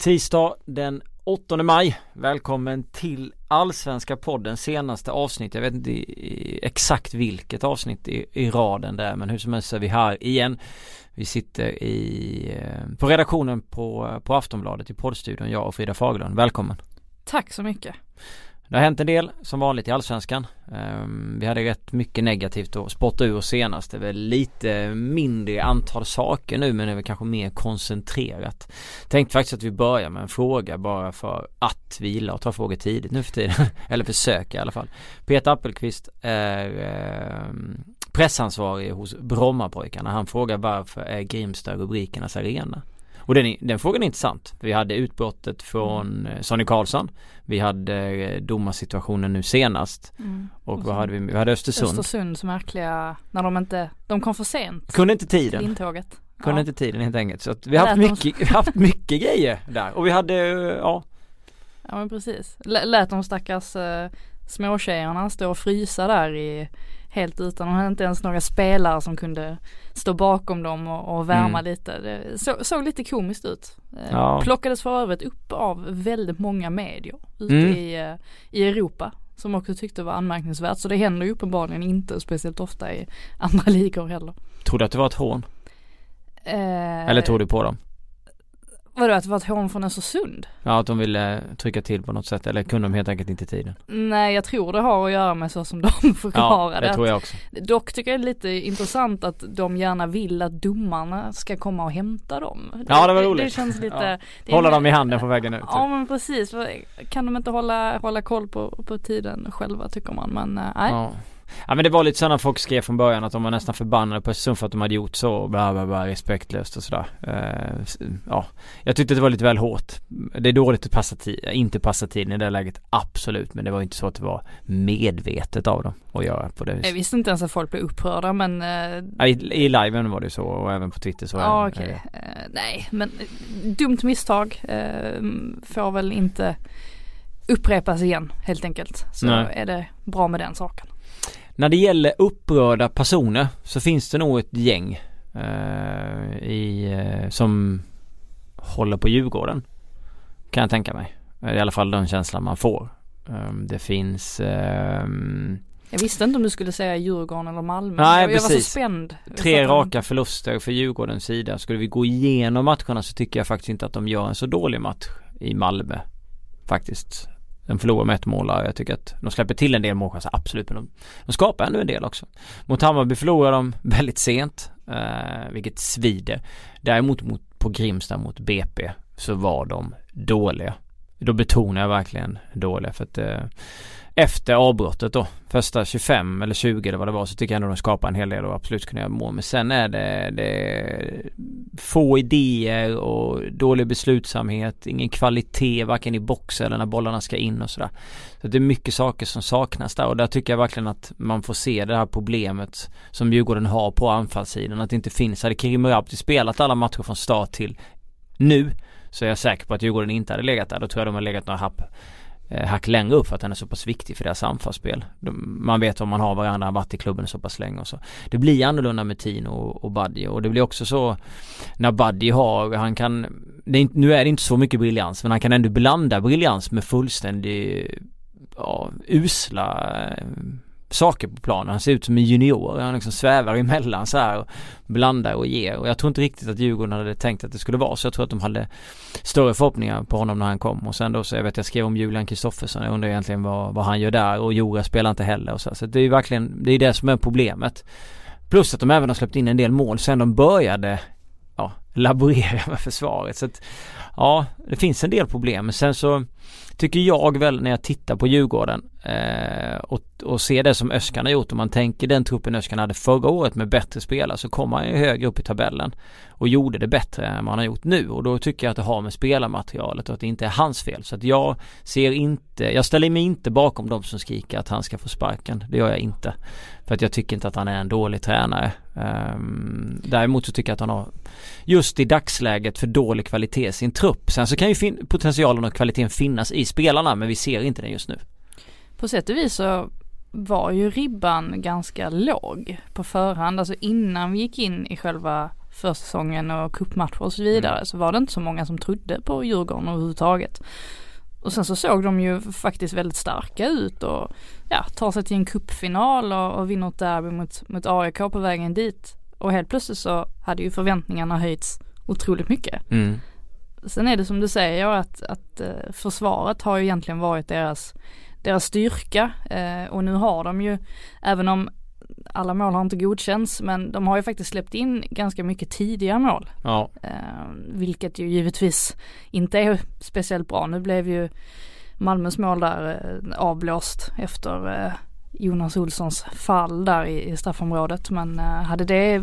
Tisdag den 8 maj. Välkommen till Allsvenska podden senaste avsnitt. Jag vet inte exakt vilket avsnitt i, i raden det är men hur som helst är vi här igen. Vi sitter i, eh, på redaktionen på, på Aftonbladet i poddstudion, jag och Frida Fagerlund. Välkommen! Tack så mycket! Det har hänt en del som vanligt i Allsvenskan. Ehm, vi hade rätt mycket negativt att spotta ur senast. Det är väl lite mindre antal saker nu men det är väl kanske mer koncentrerat. Tänkte faktiskt att vi börjar med en fråga bara för att vi gillar att ta frågor tidigt nu för tiden. Eller försöka i alla fall. Peter Appelqvist är ehm, pressansvarig hos Brommapojkarna. Han frågar varför är Grimsta rubrikernas arena? Och den, den frågan är intressant. Vi hade utbrottet från mm. Eh, Sonny Karlsson. Vi hade eh, domarsituationen nu senast. Mm. Och, och vad hade vi? Vi hade Östersund. Östersunds märkliga, när de inte, de kom för sent. Kunde inte tiden. Intåget. Kunde ja. inte tiden helt enkelt. Så att vi har haft mycket, haft mycket grejer där. Och vi hade, ja. Ja men precis. lät de stackars uh, småtjejerna stå och frysa där i helt utan, de hade inte ens några spelare som kunde stå bakom dem och, och värma mm. lite. Det så, såg lite komiskt ut. Eh, ja. Plockades för övrigt upp av väldigt många medier ute mm. i, eh, i Europa som också tyckte var anmärkningsvärt. Så det händer ju uppenbarligen inte speciellt ofta i andra ligor heller. Tror du att det var ett hån? Eh, Eller tror du på dem? Vadå att det var ett hån från Östersund? Ja att de ville trycka till på något sätt eller kunde de helt enkelt inte tiden? Nej jag tror det har att göra med så som de förklarade. Ja det tror jag också. Dock tycker jag det är lite intressant att de gärna vill att domarna ska komma och hämta dem. Ja det var roligt. Det, det känns lite ja. Hålla dem i handen på vägen ut. Ja men precis. Kan de inte hålla, hålla koll på, på tiden själva tycker man men eh, nej. Ja. Ja men det var lite så när folk skrev från början att de var nästan förbannade på Östersund för att de hade gjort så bla bla bla respektlöst och sådär. Uh, ja, jag tyckte det var lite väl hårt. Det är dåligt att passa tid, inte passa tiden i det läget, absolut. Men det var inte så att det var medvetet av dem att göra på det viset. Jag visste inte ens att folk blev upprörda men uh... i, I liven var det så och även på Twitter så Ja okej, okay. uh, nej men dumt misstag får väl inte upprepas igen helt enkelt. Så nej. är det bra med den saken. När det gäller upprörda personer så finns det nog ett gäng eh, i, eh, som håller på Djurgården. Kan jag tänka mig. I alla fall den känslan man får. Um, det finns um, jag visste inte om du skulle säga Djurgården eller Malmö. Nej jag, precis. Var så spänd. Tre raka förluster för Djurgårdens sida. Skulle vi gå igenom matcherna så tycker jag faktiskt inte att de gör en så dålig match i Malmö. Faktiskt. De förlorar med ett mål och Jag tycker att de släpper till en del målchanser, absolut. Men de, de skapar ändå en del också. Mot Hammarby förlorar de väldigt sent. Eh, vilket svider. Däremot mot, på Grimsta mot BP så var de dåliga. Då betonar jag verkligen dåliga för att eh, efter avbrottet då, första 25 eller 20 eller vad det var, så tycker jag ändå de skapar en hel del och absolut kunna göra mål. Men sen är det, det få idéer och dålig beslutsamhet, ingen kvalitet varken i box eller när bollarna ska in och sådär. Så det är mycket saker som saknas där och där tycker jag verkligen att man får se det här problemet som Djurgården har på anfallssidan, att det inte finns. Hade Kirim Rapti spelat alla matcher från start till nu så är jag säker på att Djurgården inte hade legat där. Då tror jag de har legat några happ Eh, hack längre upp för att han är så pass viktig för deras anfallsspel. Man vet om man har varandra, han har varit i klubben så pass länge och så. Det blir annorlunda med Tino och, och Buddy och det blir också så när Buddy har, han kan, det är, nu är det inte så mycket briljans men han kan ändå blanda briljans med fullständig, ja, usla eh, saker på planen. Han ser ut som en junior. Han liksom svävar emellan så här och blandar och ger. Och jag tror inte riktigt att Djurgården hade tänkt att det skulle vara så. Jag tror att de hade större förhoppningar på honom när han kom. Och sen då så jag vet jag skrev om Julian Kristoffersson. Jag undrar egentligen vad, vad han gör där. Och Jora spelar inte heller och så. Så det är ju verkligen, det är det som är problemet. Plus att de även har släppt in en del mål sen de började ja, laborera med försvaret. Så att ja, det finns en del problem. Men sen så tycker jag väl när jag tittar på Djurgården eh, och, och ser det som Öskan har gjort. Om man tänker den truppen Öskan hade förra året med bättre spelare så kom han ju högre upp i tabellen och gjorde det bättre än vad han har gjort nu och då tycker jag att det har med spelarmaterialet och att det inte är hans fel. Så att jag ser inte, jag ställer mig inte bakom de som skriker att han ska få sparken. Det gör jag inte. För att jag tycker inte att han är en dålig tränare. Um, däremot så tycker jag att han har just i dagsläget för dålig kvalitet i sin trupp. Sen så kan ju potentialen och kvaliteten finnas i spelarna men vi ser inte den just nu. På sätt och vis så var ju ribban ganska låg på förhand, alltså innan vi gick in i själva försäsongen och cupmatcher och så vidare mm. så var det inte så många som trodde på Djurgården överhuvudtaget. Och sen så såg de ju faktiskt väldigt starka ut och ja, tar sig till en cupfinal och, och vinner ett derby mot, mot AIK på vägen dit. Och helt plötsligt så hade ju förväntningarna höjts otroligt mycket. Mm. Sen är det som du säger att, att eh, försvaret har ju egentligen varit deras, deras styrka eh, och nu har de ju, även om alla mål har inte godkänts men de har ju faktiskt släppt in ganska mycket tidiga mål. Ja. Eh, vilket ju givetvis inte är speciellt bra. Nu blev ju Malmös mål där eh, avblåst efter eh, Jonas Olssons fall där i, i straffområdet men eh, hade det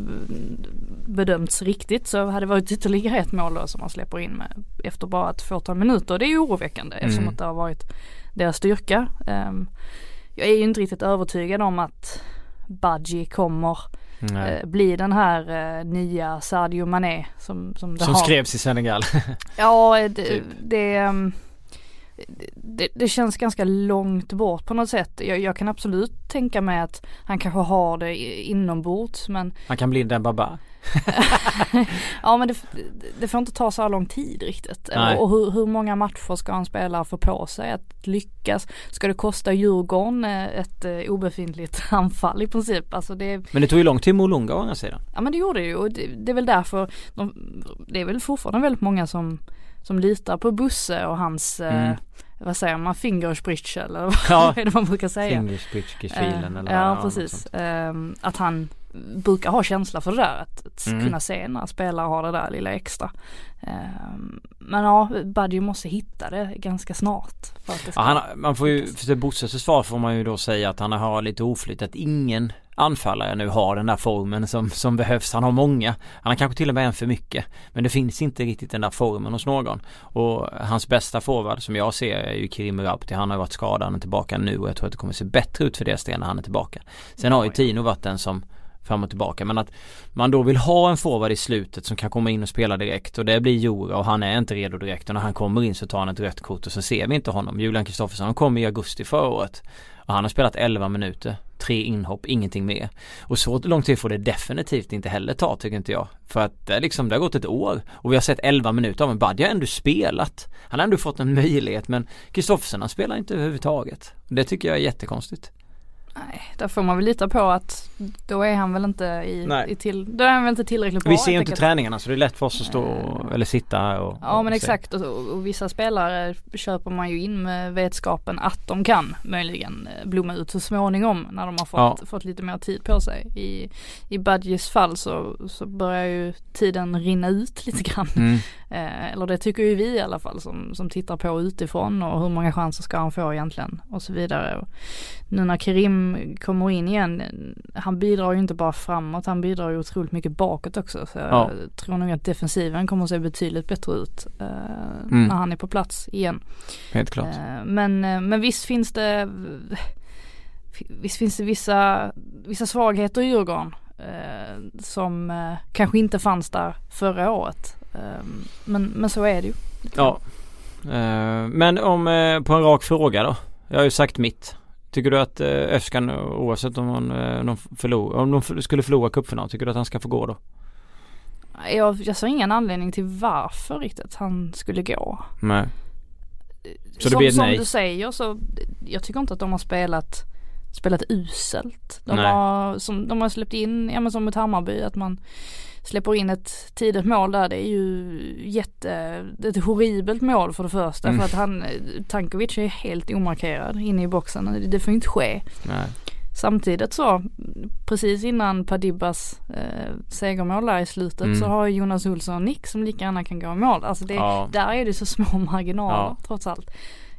bedömts riktigt så hade det varit ytterligare ett mål då som man släpper in med efter bara ett fåtal minuter. Det är ju oroväckande mm. eftersom att det har varit deras styrka. Um, jag är ju inte riktigt övertygad om att Budgie kommer eh, bli den här eh, nya Sadio Mané som Som, det som har. skrevs i Senegal. ja det, typ. det um, det, det, känns ganska långt bort på något sätt. Jag, jag, kan absolut tänka mig att han kanske har det inombords men Han kan bli den baba Ja men det, det, får inte ta så här lång tid riktigt. Nej. Och hur, hur, många matcher ska en spelare få på sig att lyckas? Ska det kosta Djurgården eh, ett eh, obefintligt anfall i princip? Alltså det... Men det tog ju lång tid med Molunga å andra sidan. Ja men det gjorde det ju och det, det är väl därför de, Det är väl fortfarande väldigt många som som litar på Busse och hans eh, mm. eh, vad säger man, fingerspritch eller vad är det man brukar säga? Fingerspritchgefühlen uh, eller Ja precis. Uh, att han brukar ha känsla för det där. Att, att mm. kunna se när spelare har det där lilla extra. Uh, men ja, Buddy måste hitta det ganska snart. För att det ska ja, han, man får ju, för Bosses försvar får man ju då säga att han har lite oflyt. Att ingen anfallare nu har den där formen som, som behövs. Han har många. Han har kanske till och med en för mycket. Men det finns inte riktigt den där formen hos någon. Och hans bästa forward som jag ser är ju Kirim Rapti. Han har varit skadad, han är tillbaka nu och jag tror att det kommer se bättre ut för det Sten när han är tillbaka. Sen har ju Tino varit den som fram och tillbaka men att man då vill ha en forward i slutet som kan komma in och spela direkt och det blir Jura och han är inte redo direkt och när han kommer in så tar han ett rött kort och så ser vi inte honom. Julian Kristoffersson kom i augusti förra året och han har spelat 11 minuter, tre inhopp, ingenting mer. Och så lång tid får det definitivt inte heller ta tycker inte jag. För att det, liksom, det har gått ett år och vi har sett 11 minuter av en Badja har ändå spelat. Han har ändå fått en möjlighet men Kristoffersson han spelar inte överhuvudtaget. Det tycker jag är jättekonstigt. Nej, där får man väl lita på att då är han väl inte i, i till, då är han väl inte tillräckligt bra. Vi ser ju inte träningarna så det är lätt för oss att stå och, eller sitta och Ja och men exakt och, och, vissa spelare köper man ju in med vetskapen att de kan möjligen eh, blomma ut så småningom när de har fått, ja. fått lite mer tid på sig. I, i Budgies fall så, så börjar ju tiden rinna ut lite grann. Mm. Eh, eller det tycker ju vi i alla fall som, som tittar på utifrån och hur många chanser ska han få egentligen och så vidare. Och nu när Kerim kommer in igen, han bidrar ju inte bara framåt, han bidrar ju otroligt mycket bakåt också. Så ja. jag tror nog att defensiven kommer att se betydligt bättre ut eh, mm. när han är på plats igen. Helt klart. Eh, men, eh, men visst finns det Visst finns det vissa, vissa svagheter i Djurgården eh, som kanske inte fanns där förra året. Ehm, men, men så är det ju. Ja. Uh, men om uh, på en rak fråga då. Jag har ju sagt mitt. Tycker du att Öskan oavsett om, hon, uh, de förlor, om de skulle förlora cupfinal, tycker du att han ska få gå då? Jag, jag ser ingen anledning till varför riktigt han skulle gå. Nej. Så det som, blir ett nej? Som du säger så, jag tycker inte att de har spelat spelat uselt. De har, som, de har släppt in, ja men som mot Hammarby, att man släpper in ett tidigt mål där. Det är ju jätte, ett horribelt mål för det första. Mm. För att han, Tankovic är helt omarkerad inne i boxen. Det får inte ske. Nej. Samtidigt så, precis innan Padibas eh, segermål där i slutet mm. så har Jonas Olsson Nick som lika gärna kan gå i mål. Alltså det, ja. där är det så små marginaler ja. trots allt.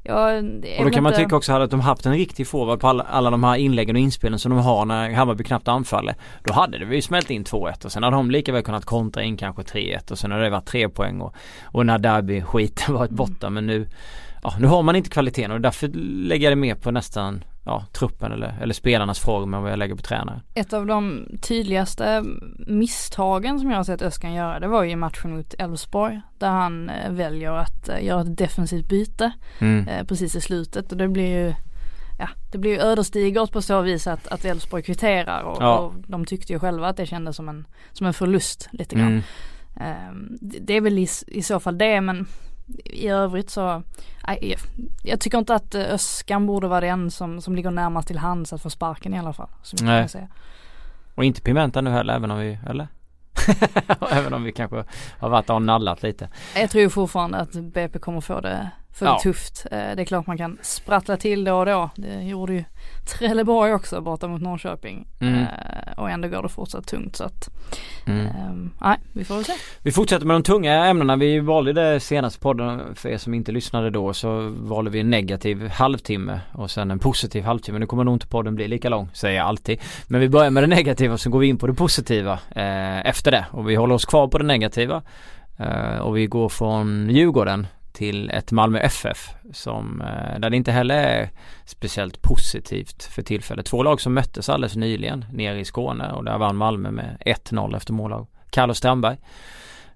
Ja, och då kan man tycka också att de haft en riktig forward på alla, alla de här inläggen och inspelen som de har när Hammarby knappt anfaller. Då hade det ju smält in 2-1 och sen hade de lika väl kunnat kontra in kanske 3-1 och sen hade det varit 3 poäng och, och när derby-skiten varit borta mm. men nu Ja nu har man inte kvaliteten och därför lägger jag det mer på nästan ja, truppen eller, eller spelarnas form än vad jag lägger på tränare. Ett av de tydligaste misstagen som jag har sett Öskan göra det var ju i matchen mot Elfsborg där han eh, väljer att eh, göra ett defensivt byte mm. eh, precis i slutet och det blir ju ja, det blir ju ödesdigert på så vis att, att Elfsborg kvitterar och, Ja. och de tyckte ju själva att det kändes som en, som en förlust lite grann. Mm. Ehm, det det är väl i, i så fall det men i övrigt så, jag, jag tycker inte att eh, Öskan borde vara den som, som ligger närmast till hands att få sparken i alla fall. Nej. Och inte Pimenta nu heller även om vi, eller? även om vi kanske har varit och nallat lite. Jag tror fortfarande att BP kommer få det, Ja. det tufft. Eh, Det är klart man kan sprattla till då och då. Det gjorde ju Trelleborg också borta mot Norrköping. Mm. Eh, Och ändå går det fortsatt tungt så att, Mm. ehm, nej vi får väl se. Vi fortsätter med de tunga ämnena. Vi valde det senaste podden för er som inte lyssnade då så valde vi en negativ halvtimme och sen en positiv halvtimme. Nu kommer nog inte podden bli lika lång, säger jag alltid. Men vi börjar med det negativa och så går vi in på det positiva eh, efter det. Och vi håller oss kvar på det negativa. Och vi går från Djurgården till ett Malmö FF som, eh, där det inte heller är speciellt positivt för tillfället. Två lag som möttes alldeles nyligen nere i Skåne och där vann Malmö med 1-0 efter mål av Carlos Strandberg.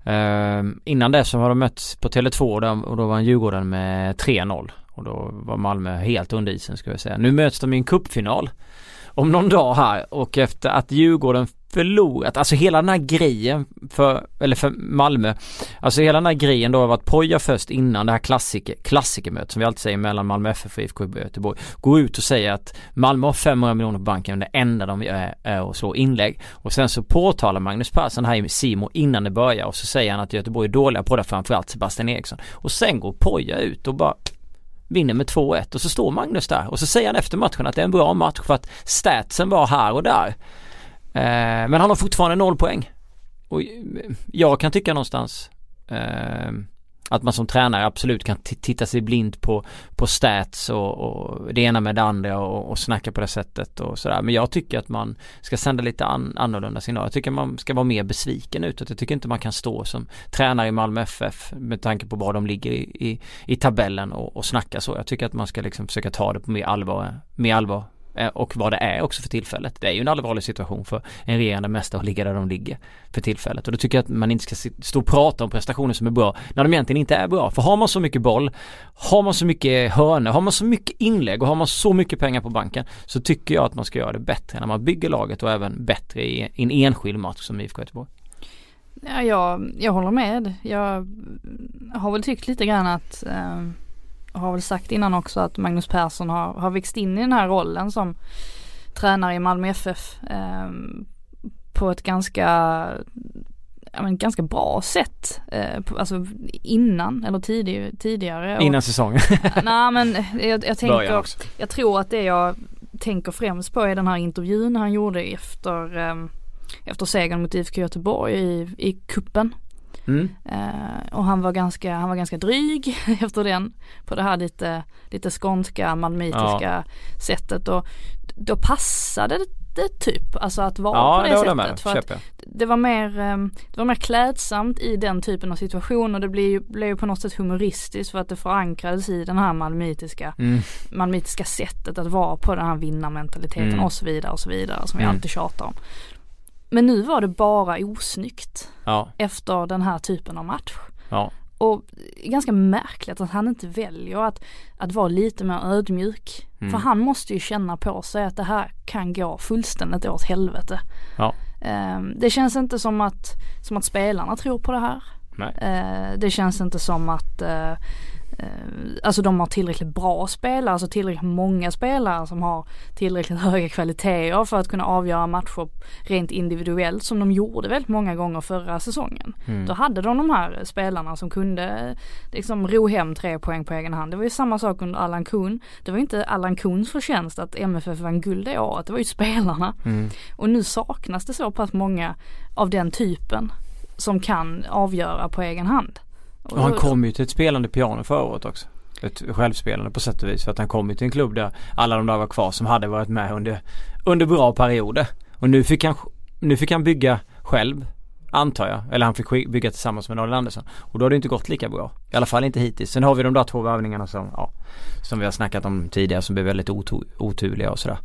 Eh, innan det så har de mötts på Tele2 och då vann Djurgården med 3-0 och då var Malmö helt under isen skulle jag säga. Nu möts de i en cupfinal om någon dag här och efter att Djurgården förlorat, alltså hela den här grejen för, eller för Malmö, alltså hela den här grejen då av att Poja först innan det här klassiker, klassikermötet som vi alltid säger mellan Malmö FF och IFK Göteborg, går ut och säger att Malmö har 500 miljoner på banken, det enda de gör är, är att slå inlägg. Och sen så påtalar Magnus Persson här i Simo innan det börjar och så säger han att Göteborg är dåliga på det, framförallt Sebastian Eriksson. Och sen går Poja ut och bara vinner med 2-1 och så står Magnus där och så säger han efter matchen att det är en bra match för att statsen var här och där. Eh, men han har fortfarande noll poäng. Och eh, jag kan tycka någonstans eh, att man som tränare absolut kan titta sig blind på, på stats och, och det ena med det andra och, och snacka på det sättet och sådär. Men jag tycker att man ska sända lite an, annorlunda signaler. Jag tycker man ska vara mer besviken utåt. Jag tycker inte man kan stå som tränare i Malmö FF med tanke på var de ligger i, i, i tabellen och, och snacka så. Jag tycker att man ska liksom försöka ta det på mer allvar, mer allvar Eh, och vad det är också för tillfället. Det är ju en allvarlig situation för en regerande mästare att ligga där de ligger för tillfället. Och då tycker jag att man inte ska stå och prata om prestationer som är bra när de egentligen inte är bra. För har man så mycket boll, har man så mycket hörnor, har man så mycket inlägg och har man så mycket pengar på banken så tycker jag att man ska göra det bättre när man bygger laget och även bättre i en enskild match som IFK Göteborg. Ja, jag, jag håller med. Jag har väl tyckt lite grann att, eh, har väl sagt innan också att Magnus Persson har, har växt in i den här rollen som tränare i Malmö FF eh, på ett ganska, men ganska bra sätt. Eh, alltså innan eller tidig, tidigare. Och- Innan säsongen. Nej men jag, jag tänker jag tror att det jag tänker främst på är den här intervjun han gjorde efter, eh, efter segern mot IFK Göteborg i, i kuppen. Mm. Eh, och han var ganska, han var ganska dryg efter den på det här lite, lite skånska, malmöitiska sättet och då passade det, typ, alltså att vara Ja, på det, det med sättet. om. För att Köper det var mer, eh, det var mer klädsamt i den typen av situation och det blev ju, blev ju på något sätt humoristiskt för att det förankrades i den här malmöitiska Mm. malmöitiska sättet att vara på den här vinnarmentaliteten Mm. och så vidare och så vidare som vi Mm. alltid tjatar om. Men nu var det bara osnyggt Ja, efter den här typen av match. ja. Och ganska märkligt att han inte väljer att, att vara lite mer ödmjuk. Mm. För han måste ju känna på sig att det här kan gå fullständigt åt helvete. Ja. Ehm, det känns inte som att, som att spelarna tror på det här. Nej. Eh, det känns inte som att eh, Alltså de har tillräckligt bra spelare, alltså tillräckligt många spelare som har tillräckligt höga kvaliteter för att kunna avgöra matcher rent individuellt som de gjorde väldigt många gånger förra säsongen. Mm. Då hade de de här spelarna som kunde eh, liksom ro hem tre poäng på egen hand. Det var ju samma sak under Allan Kuhn. Det var inte Allan Kuhns förtjänst att MFF vann guld det året, det var ju spelarna. Mm. Och nu saknas det så pass många av den typen som kan avgöra på egen hand. Och han kom ju till ett spelande piano förra året också. Ett självspelande på sätt och vis. För att han kom ju till en klubb där alla de där var kvar som hade varit med under, under bra perioder. Och nu fick han, nu fick han bygga själv. Antar jag. Eller han fick bygga tillsammans med Daniel Andersson. Och då har det inte gått lika bra. I alla fall inte hittills. Sen har vi de där två värvningarna som, ja, som vi har snackat om tidigare som blev väldigt otu- oturliga och sådär.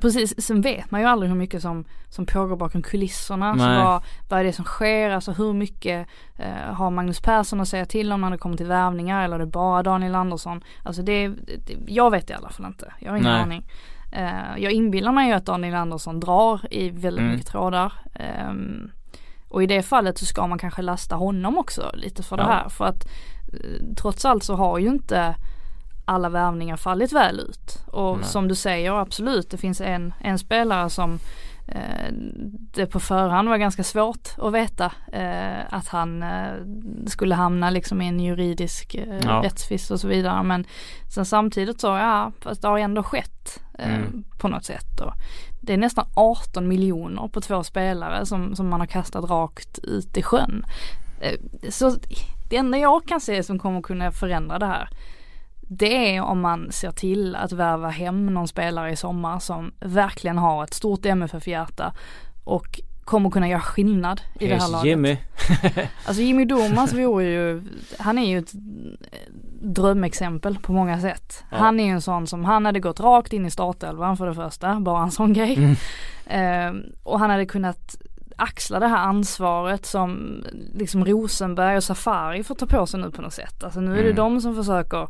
Precis, sen vet man ju aldrig hur mycket som, som pågår bakom kulisserna. Så Nej. vad, vad är det som sker? Alltså hur mycket eh, har Magnus Persson att säga till om när det kommer till värvningar eller är det bara Daniel Andersson? Alltså det, det jag vet i alla fall inte. Jag har ingen Nej. aning. Eh, jag inbillar mig ju att Daniel Andersson drar i väldigt Mm. mycket trådar. Ehm, och i det fallet så ska man kanske lasta honom också lite för Ja. det här. För att eh, trots allt så har ju inte alla värvningar fallit väl ut. Och Nej. som du säger absolut, det finns en, en spelare som eh, det på förhand var ganska svårt att veta eh, att han eh, skulle hamna liksom i en juridisk eh, Ja. rättstvist och så vidare. Men sen samtidigt så, ja, fast det har ändå skett eh, Mm. på något sätt. Och det är nästan 18 miljoner på två spelare som, som man har kastat rakt ut i sjön. Eh, så det enda jag kan se som kommer kunna förändra det här det är om man ser till att värva hem någon spelare i sommar som verkligen har ett stort MFF-hjärta och kommer kunna göra skillnad i det här Here's laget. Jimmy. Alltså Jimmy Domas vore ju, han är ju ett drömexempel på många sätt. Ja. Han är ju en sån som, han hade gått rakt in i startelvan för det första, bara en sån grej. Mm. Ehm, och han hade kunnat axla det här ansvaret som liksom Rosenberg och Safari får ta på sig nu på något sätt. Alltså nu är det Mm. de som försöker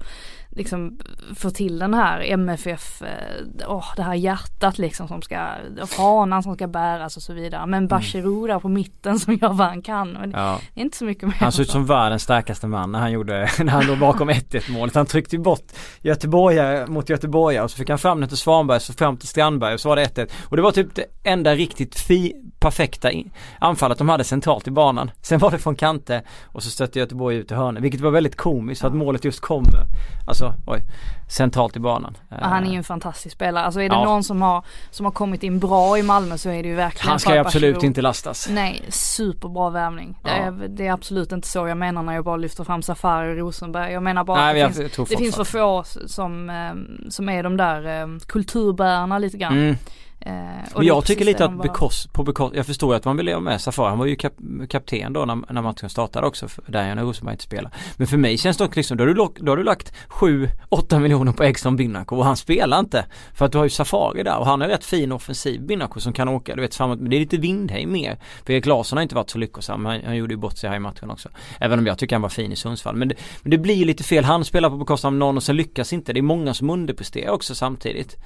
liksom få till den här MFF, eh, åh det här hjärtat liksom som ska, fanan som ska bäras och så vidare. Men Bachirou där på mitten som gör vad han kan. Men Ja. det är inte så mycket mer. Han såg ut som världens starkaste man när han gjorde, när han låg bakom 1-1 målet. Han tryckte bort Göteborgare mot Göteborgare och så fick han fram den till Svanberg så fram till Strandberg och så var det 1-1. Och det var typ det enda riktigt fi, perfekta anfallet de hade centralt i banan. Sen var det från Kante och så stötte Göteborg ut i hörnet vilket var väldigt komiskt för att målet just kommer, alltså oj, centralt i banan. Ja, han är ju en fantastisk spelare. Alltså är det Ja. någon som har, som har kommit in bra i Malmö så är det ju verkligen Han ska ju absolut inte lastas. Nej, superbra värvning. Det, Ja. är, det är absolut inte så jag menar när jag bara lyfter fram Safari och Rosenberg. Jag menar bara Nej, att det jag, finns, det finns för få som, eh, som är de där eh, kulturbärarna lite grann. Mm. Eh, Men jag tycker lite att bekost, på bekost, jag förstår att man vill ha med Safari, han var ju kap, kapten då när, när matchen startade också, för- där när Rosenberg inte spelar. Men för mig känns det också liksom, då har du, då har du lagt 7-8 miljoner på Exxon Binako och han spelar inte. För att du har ju Safari där och han är rätt fin offensiv Binako som kan åka, du vet framåt, men det är lite Windheim mer. För Erik Larsson har inte varit så lyckosam, han, han gjorde ju bort sig här i matchen också. Även om jag tycker han var fin i Sundsvall. Men det, men det blir lite fel, han spelar på bekostnad av någon och sen lyckas inte. Det är många som underpresterar också samtidigt.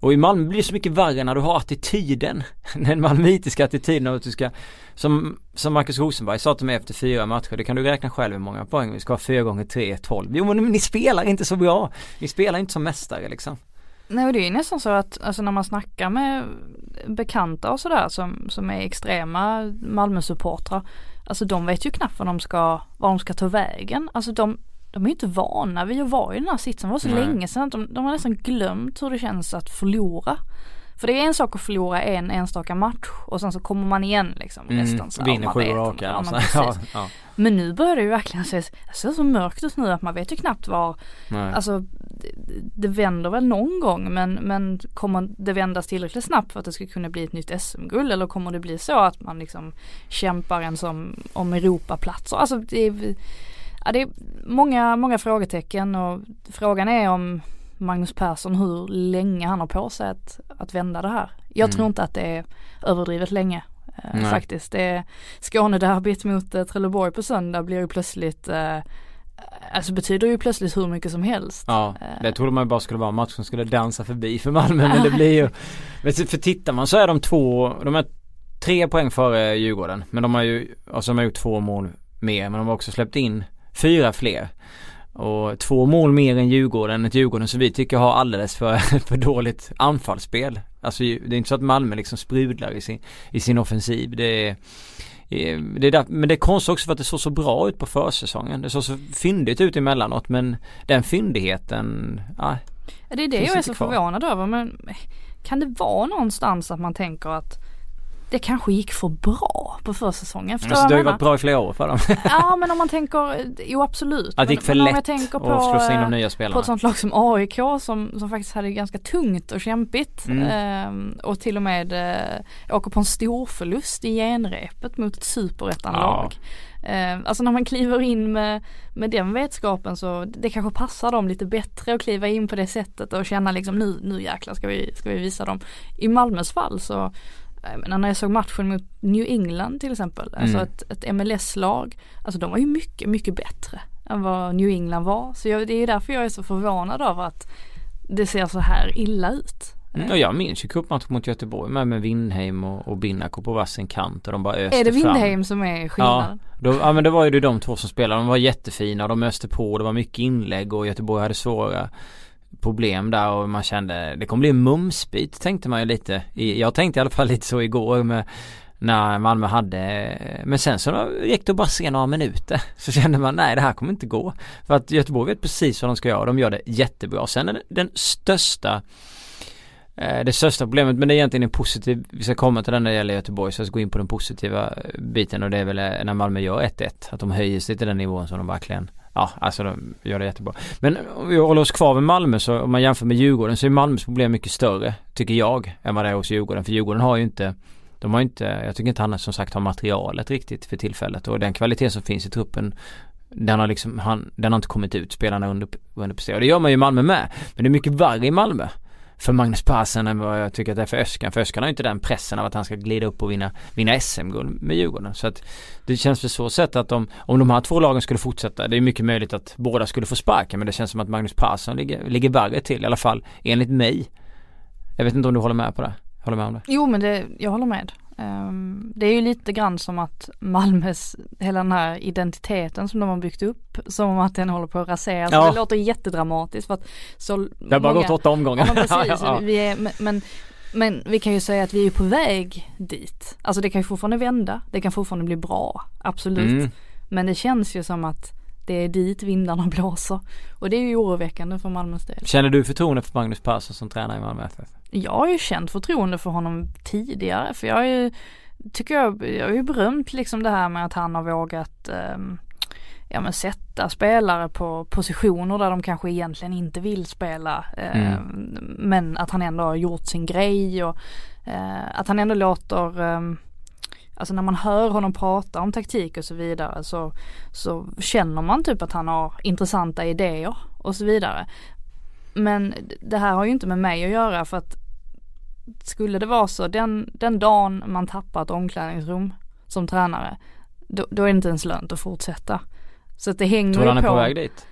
Och i Malmö blir det så mycket värre när du har attityden. Den malmöitiska attityden av att du ska som, som Marcus Rosenberg sa till mig efter fyra matcher, det kan du räkna själv hur många poäng vi ska ha fyra gånger tre, tolv. Jo men ni spelar inte så bra. Ni spelar inte som mästare liksom. Nej och det är ju nästan så att alltså när man snackar med bekanta och sådär som, som är extrema Malmö-supportrar. Alltså de vet ju knappt vad de ska, vad de ska ta vägen. Alltså de, de är ju inte vana vid att vara i den här sitsen. Det var så Nej. länge sedan att de, de har nästan glömt hur det känns att förlora. För det är en sak att förlora en enstaka match och sen så kommer man igen liksom nästan så Mm. Vinner man sju raka. ja, alltså. men Ja, precis. ja, Men nu börjar det ju verkligen se, ser så mörkt ut nu att man vet ju knappt var nej. Alltså det, det vänder väl någon gång men, men kommer det vändas tillräckligt snabbt för att det ska kunna bli ett nytt SM-guld eller kommer det bli så att man liksom kämpar en som om Europaplatser? Alltså det är, ja, det är många, många frågetecken och frågan är om Magnus Persson hur länge han har på sig att, att vända det här. Jag Mm. tror inte att det är överdrivet länge. eh. Faktiskt. Det är Skånederbyt mot eh, Trelleborg på söndag blir ju plötsligt eh, Alltså betyder ju plötsligt hur mycket som helst. Ja, Eh, det trodde man ju bara skulle vara matchen skulle dansa förbi för Malmö men det blir ju För tittar man så är de två, de är tre poäng före Djurgården men de har ju, alltså de har gjort två mål mer men de har också släppt in fyra fler och två mål mer än Djurgården, ett Djurgården som vi tycker har alldeles för, för dåligt anfallsspel. Alltså det är inte så att Malmö liksom sprudlar i sin, i sin offensiv. Det är, det är där, men det är konstigt också för att det såg så bra ut på försäsongen. Det såg så fyndigt ut emellanåt men den fyndigheten, ja, det är det jag är så kvar. förvånad över men kan det vara någonstans att man tänker att det kanske gick för bra på försäsongen. Förstår Alltså, det har ju varit bra i flera år för dem. Ja men om man tänker, jo absolut. Att det gick för men, men om lätt jag tänker på, att slussa in de eh, nya på spelarna. ett sånt lag som AIK som, som faktiskt hade ganska tungt och kämpigt. Mm. Ehm, och till och med eh, åker på en stor förlust i genrepet mot ett superettanlag. Ehm, alltså när man kliver in med, med den vetskapen så det kanske passar dem lite bättre att kliva in på det sättet och känna liksom nu, nu jäklar ska vi, ska vi visa dem. I Malmös fall så menar, när jag såg matchen mot New England till exempel, alltså Mm. ett, ett MLS-lag, alltså de var ju mycket, mycket bättre än vad New England var. Så jag, det är därför jag är så förvånad över att det ser så här illa ut. Mm, och jag minns ju cupmatchen mot Göteborg med, med Windheim och, och Binako på varsin kant och de bara öste Är det. Windheim som är skillnaden? Då, ja men det var ju de två som spelade. De var jättefina de öste på. Det var mycket inlägg och Göteborg hade svåra problem där och man kände det kommer bli en mumsbit tänkte man ju lite. Jag tänkte i alla fall lite så igår med när Malmö hade Men sen så gick det bara se några minuter Så kände man nej det här kommer inte gå För att Göteborg vet precis vad de ska göra De gör det jättebra Sen är den största eh, det största problemet, men det är egentligen en positiv, vi ska komma till den när det gäller Göteborg, så jag ska gå in på den positiva biten och det är väl när Malmö gör 1-1, att de höjer sig till den nivån som de verkligen Ja, alltså de gör det jättebra. Men om vi håller oss kvar med Malmö så om man jämför med Djurgården så är Malmös problem mycket större, tycker jag, än vad det är hos Djurgården. För Djurgården har ju inte de har inte, jag tycker inte han som sagt har materialet riktigt för tillfället och den kvalitet som finns i truppen den har liksom, han, den har inte kommit ut, spelarna under, underpresterar. Och det gör man ju i Malmö med. Men det är mycket värre i Malmö för Magnus Persson än vad jag tycker att det är för Öskan. För Öskan har ju inte den pressen av att han ska glida upp och vinna, vinna SM-guld med Djurgården. Så att det känns för så sätt att om, om de här två lagen skulle fortsätta, det är mycket möjligt att båda skulle få sparken men det känns som att Magnus Persson ligger, ligger värre till i alla fall enligt mig. Jag vet inte om du håller med på det? Håller med om det? Jo men det, jag håller med. Ehm, det är ju lite grann som att Malmös, hela den här identiteten som de har byggt upp, som att den håller på att raseras. Ja. Det låter jättedramatiskt för att så Det har bara gått åtta omgångar. Ja men precis, Ja. Vi är, men, men vi kan ju säga att vi är på väg dit. Alltså det kan ju fortfarande vända, det kan fortfarande bli bra, absolut. Mm. Men det känns ju som att det är dit vindarna blåser. Och det är ju oroväckande för Malmös del. Känner du förtroende för Magnus Persson som tränare i Malmö FF? Jag har ju känt förtroende för honom tidigare för jag har ju, tycker jag, jag har ju berömt liksom det här med att han har vågat ehm, ja men sätta spelare på positioner där de kanske egentligen inte vill spela. ehm, Men att han ändå har gjort sin grej och eh, att han ändå låter ehm, Alltså när man hör honom prata om taktik och så vidare så, så känner man typ att han har intressanta idéer och så vidare. Men det här har ju inte med mig att göra för att skulle det vara så den, den dagen man tappar ett omklädningsrum som tränare då, då är det inte ens lönt att fortsätta. Så att det hänger Tror han är på. på väg dit?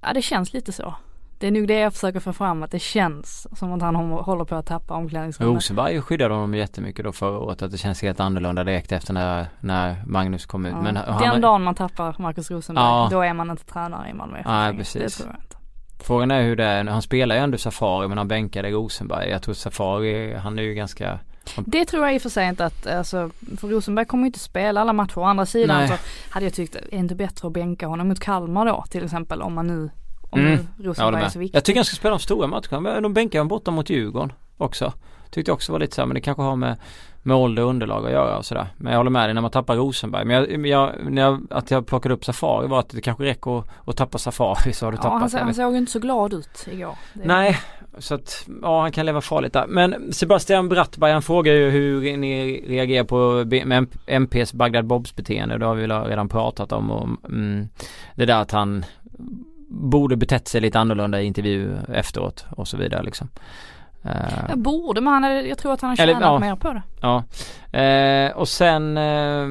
Ja det känns lite så. Det är nog det jag försöker få fram att det känns som att han hå- håller på att tappa omklädningsrummet. Rosenberg skyddade honom jättemycket då förra året att det känns helt annorlunda direkt efter när, när Magnus kom ut. Ja. Men Den han, dagen man tappar Marcus Rosenberg, Ja. då är man inte tränare i Malmö Nej, precis. Det tror jag inte. Frågan är hur det är, han spelar ju ändå Safari men han bänkade Rosenberg. Jag tror Safari, han är ju ganska Det tror jag i och för sig inte att, alltså, för Rosenberg kommer ju inte spela alla matcher. Å andra sidan Nej. så hade jag tyckt, är det inte bättre att bänka honom mot Kalmar då till exempel om man nu, om Mm. Rosenberg är så viktig. Jag tycker han ska spela de stora matcherna. De bänkar han borta mot Djurgården också. Tyckte också var lite så här, men det kanske har med, med ålder och underlag att göra och sådär. Men jag håller med dig när man tappar Rosenberg. Men jag, jag, när jag, att jag plockade upp Safari var att det kanske räcker att, att tappa Safari så har du ja, tappat. han, så- han såg inte så glad ut igår. Nej, så att ja han kan leva farligt där. Men Sebastian Brattberg han frågar ju hur ni reagerar på B- MPs Bagdad Bobs beteende. Det har vi väl redan pratat om och mm, det där att han borde betett sig lite annorlunda i intervju efteråt och så vidare liksom. Jag borde men han jag tror att han har Eller, tjänat ja. mer på det. Ja. Eh, och sen eh,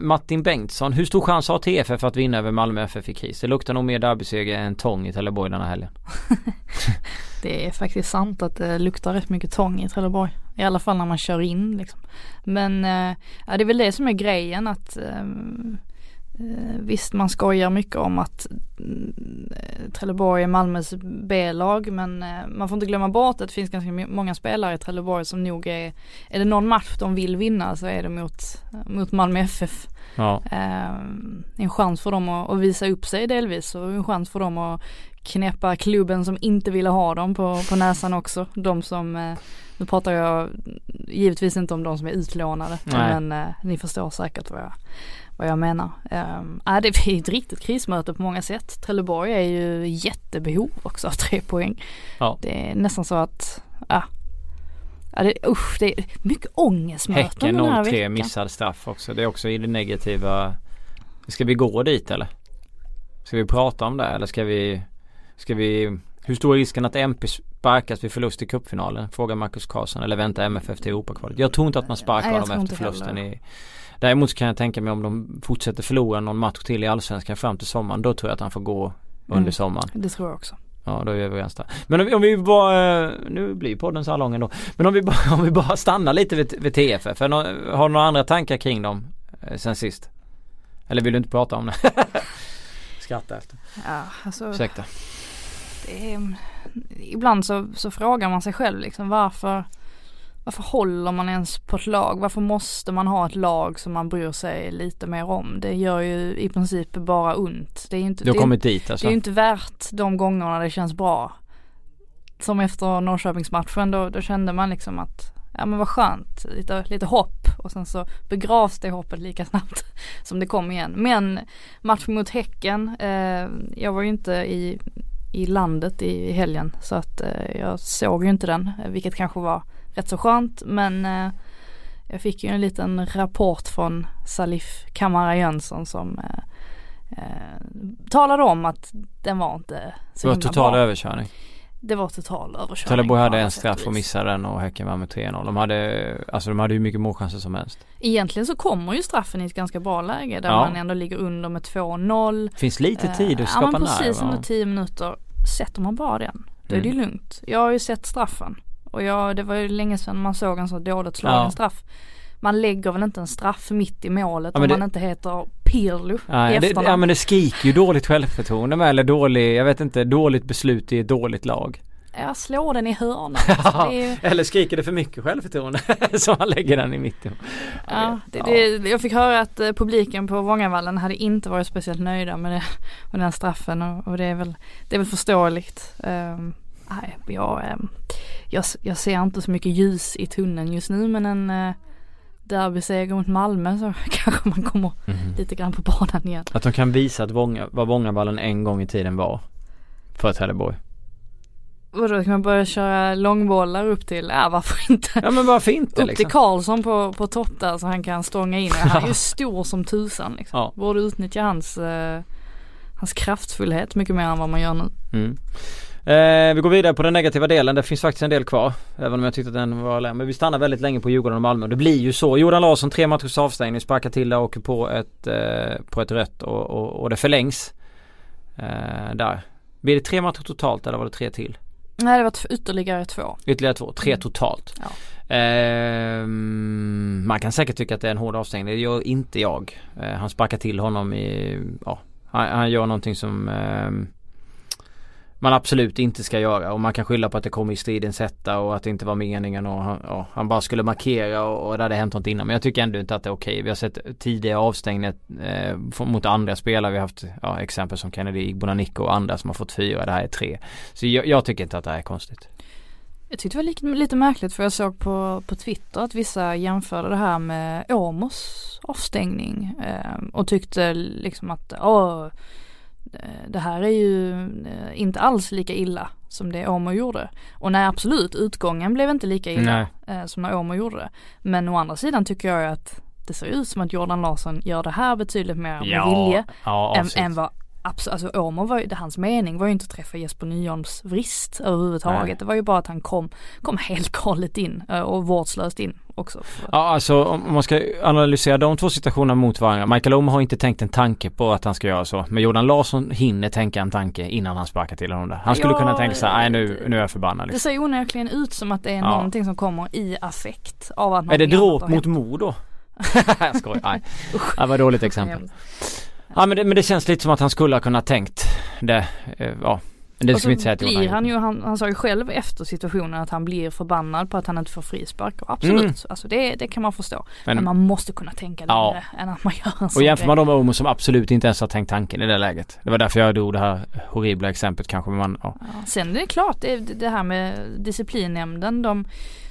Martin Bengtsson. Hur stor chans har TFF att vinna över Malmö FF i kris? Det luktar nog mer derbyseger än tång i Trelleborg den här helgen. Det är faktiskt sant att det luktar rätt mycket tång i Trelleborg. I alla fall när man kör in liksom. Men ja, det är väl det som är grejen att eh, visst man skojar mycket om att mm, eh, Trelleborg är Malmös B-lag men eh, man får inte glömma bort att det finns ganska många spelare i Trelleborg som nog är, är det någon match de vill vinna så är det mot, mot Malmö FF. Ja. Eh, en chans för dem att, visa upp sig delvis och en chans för dem att knäppa klubben som inte ville ha dem på, på näsan också. De som, eh, nu pratar jag givetvis inte om de som är utlånade, Nej. men eh, ni förstår säkert vad jag, vad jag menar. Äh, det är ett riktigt krismöte på många sätt. Trelleborg är ju jättebehov också av tre poäng. Ja. Det är nästan så att, ja. Ja, det, usch, det är mycket ångestmöten Häcken den här 0-3 veckan. missad straff också. Det är också i det negativa. Ska vi gå dit eller? Ska vi prata om det eller ska vi Ska vi Hur stor är risken att MP sparkas vid förlust i cupfinalen? Frågar Marcus Karlsson. Eller väntar MFF till Europakvalet? Jag tror inte att man sparkar Nej, tror efter förlusten i Däremot kan jag tänka mig om de fortsätter förlora någon match till i Allsvenskan fram till sommaren. Då tror jag att han får gå under Mm. sommaren. Det tror jag också. Ja då är vi överens där. Men om vi, om vi bara, eh, nu blir podden så här lång ändå. Men om vi bara, om vi bara stannar lite vid, vid TFF. Har du några andra tankar kring dem eh, sen sist? Eller vill du inte prata om det? Skratta efter. Ja, alltså. Ursäkta. är, ibland så, så frågar man sig själv liksom varför varför håller man ens på ett lag? Varför måste man ha ett lag som man bryr sig lite mer om? Det gör ju i princip bara ont. Det är inte, Du har det är, kommit dit det alltså? är ju inte värt de gångerna det känns bra. Som efter Norrköpingsmatchen då, då kände man liksom att ja men vad skönt, lite, lite hopp och sen så begravs det hoppet lika snabbt som det kom igen. Men matchen mot Häcken, eh, jag var ju inte i, i landet i helgen så att eh, jag såg ju inte den, eh, vilket kanske var rätt så skönt men eh, jag fick ju en liten rapport från Salif Kamara Jönsson som eh, eh, talade om att den var inte så Det var total bra. överkörning. Det var total överkörning. Trelleborg hade en straff och missade den och Häcken vann med 3-0. De hade, alltså de hade ju mycket målchanser som helst. Egentligen så kommer ju straffen i ett ganska bra läge där Ja. man ändå ligger under med 2-0. Finns lite tid Eh, att skapa Ja men nerv. precis under ja. 10 minuter. Sätter man bara den, då är det Mm. lugnt. Jag har ju sett straffen. Och jag, det var ju länge sedan man såg en så dåligt slagen Ja. straff. Man lägger väl inte en straff mitt i målet Ja, om det- man inte heter Pirlo i Nej, det, ja men det skriker ju dåligt självförtroende med eller dålig, jag vet inte, dåligt beslut i ett dåligt lag. Jag slår den i hörnan. Alltså, det är, Eller skriker det för mycket självförtroende så man lägger den i mitten. ja, det, det, jag fick höra att eh, publiken på Vångavallen hade inte varit speciellt nöjda med, det, med den straffen och, och det är väl, det är väl förståeligt. Um, nej, jag, ehm, jag, jag ser inte så mycket ljus i tunneln just nu men en uh, derbyseger mot Malmö så kanske man kommer Mhm. lite grann på banan igen. Att de kan visa att Vånga, vad Vångaballen en gång i tiden var. För Trelleborg. Vadå, kan man börja köra långbollar upp till, ja varför inte? Ja men varför inte Upp liksom? till Karlsson på, på topp där så han kan stånga in. Han är ju stor som tusan liksom. Ja. Borde utnyttja hans, eh, hans kraftfullhet mycket mer än vad man gör nu. Mm. Eh, vi går vidare på den negativa delen. Det finns faktiskt en del kvar. Även om jag tyckte att den var länge. Men vi stannar väldigt länge på Djurgården och Malmö. Det blir ju så. Jordan Larsson, tre matchers avstängning, sparkar till där och åker på ett, eh, på ett rött och, och, och det förlängs. Eh, där. Blir det tre matcher totalt eller var det tre till? Nej det var ytterligare två. Ytterligare två, tre Mm. totalt. Ja. Ehm, man kan säkert tycka att det är en hård avstängning. Det gör inte jag. Eh, han sparkar till honom i, ja, han, han gör någonting som ehm, man absolut inte ska göra och man kan skylla på att det kom i stridens hetta och att det inte var meningen och han, ja, han bara skulle markera och, och det hade hänt något innan. Men jag tycker ändå inte att det är okej. Vi har sett tidiga avstängningar eh, mot andra spelare. Vi har haft ja, exempel som Kennedy Igbonanico och andra som har fått fyra. Det här är tre. Så jag, jag tycker inte att det här är konstigt. Jag tyckte det var lite, lite märkligt för jag såg på, på Twitter att vissa jämförde det här med Åmos avstängning eh, och tyckte liksom att åh, det här är ju eh, inte alls lika illa som det Åmo gjorde. Och nej absolut, utgången blev inte lika illa eh, som när Åmo gjorde det. Men å andra sidan tycker jag att det ser ut som att Jordan Larsson gör det här betydligt mer med vilje ja, än, än vad Absolut, alltså Åmo var ju, hans mening var ju inte att träffa Jesper Nyholms vrist överhuvudtaget. Nej. Det var ju bara att han kom, kom helt galet in eh, och vårdslöst in också. Ja alltså om man ska analysera de två situationerna mot varandra. Michael Omer har inte tänkt en tanke på att han ska göra så. Men Jordan Larsson hinner tänka en tanke innan han sparkar till honom där. Han skulle Ja, kunna tänka så här, nej nu, det- nu är jag förbannad Det liksom. ser onekligen ut som att det är Ja. någonting som kommer i affekt av att Är det dråp mot hänt. Mo då? jag skojar, nej. Det var ett dåligt exempel. Ja men det, men det känns lite som att han skulle ha kunnat tänkt det, eh, ja. Det och ska vi inte säga att blir han ju, han, han sa ju själv efter situationen att han blir förbannad på att han inte får frispark. Och absolut, Mm. alltså det, det kan man förstå. Men, Men, man måste kunna tänka Ja. längre än att man gör en och jämför man dem med Omo som absolut inte ens har tänkt tanken i det läget. Det var därför jag drog det här horribla exemplet kanske. Men man, ja. Ja, sen är det klart, det, det här med disciplinnämnden, de,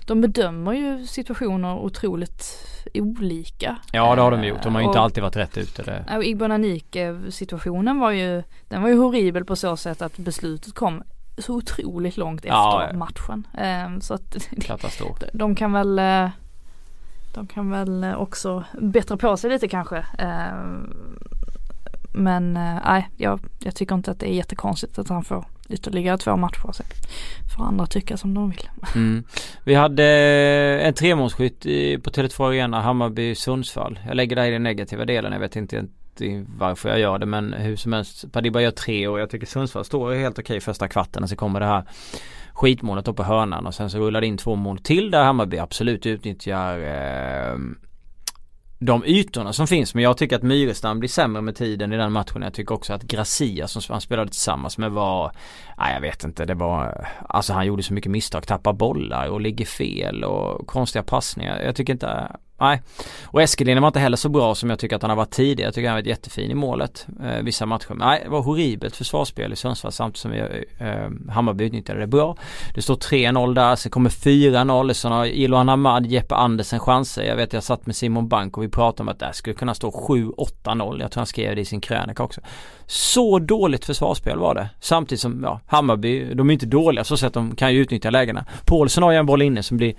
de bedömer ju situationer otroligt olika. ja det har de gjort. De har ju inte Och- alltid varit rätt ute. Det. Och Igbo Nanike situationen var ju, den var ju horribel på så sätt att beslutet kom så otroligt långt efter Ja, matchen. Ehm, så att Katastrof. de kan väl eh, de kan väl eh, också bättra på sig lite kanske. Ehm, Men eh, nej, jag, jag tycker inte att det är jättekonstigt att han får ytterligare två matcher på sig. Får andra tycka som de vill. Mm. Vi hade eh, en tremålsskytt på Tele2 Arena, Hammarby-Sundsvall. Jag lägger det här i den negativa delen. Jag vet inte inte varför jag gör det men hur som helst. Padiba gör tre och jag tycker Sundsvall står helt okej första kvarten och så kommer det här skitmålet upp på hörnan och sen så rullar det in två mål till där Hammarby absolut utnyttjar eh, de ytorna som finns men jag tycker att Myrestam blir sämre med tiden i den matchen. Jag tycker också att Gracia som han spelade tillsammans med var Nej jag vet inte det var Alltså han gjorde så mycket misstag, tappar bollar och ligger fel och konstiga passningar. Jag tycker inte Nej. Och Eskelinen var inte heller så bra som jag tycker att han har varit tidigare. Jag tycker han har varit jättefin i målet eh, vissa matcher. Men nej, det var horribelt försvarsspel i Sundsvall samtidigt som vi, eh, Hammarby utnyttjade det bra. Det står 3-0 där, sen kommer 4-0. Sen har Iloan Ahmad, Jeppe Andersen chanser. Jag vet jag satt med Simon Bank och vi pratade om att det skulle kunna stå 7-8-0. Jag tror han skrev det i sin krönika också. Så dåligt försvarsspel var det. Samtidigt som, ja, Hammarby, de är inte dåliga så att de kan ju utnyttja lägena. Paulsen har ju en boll inne som blir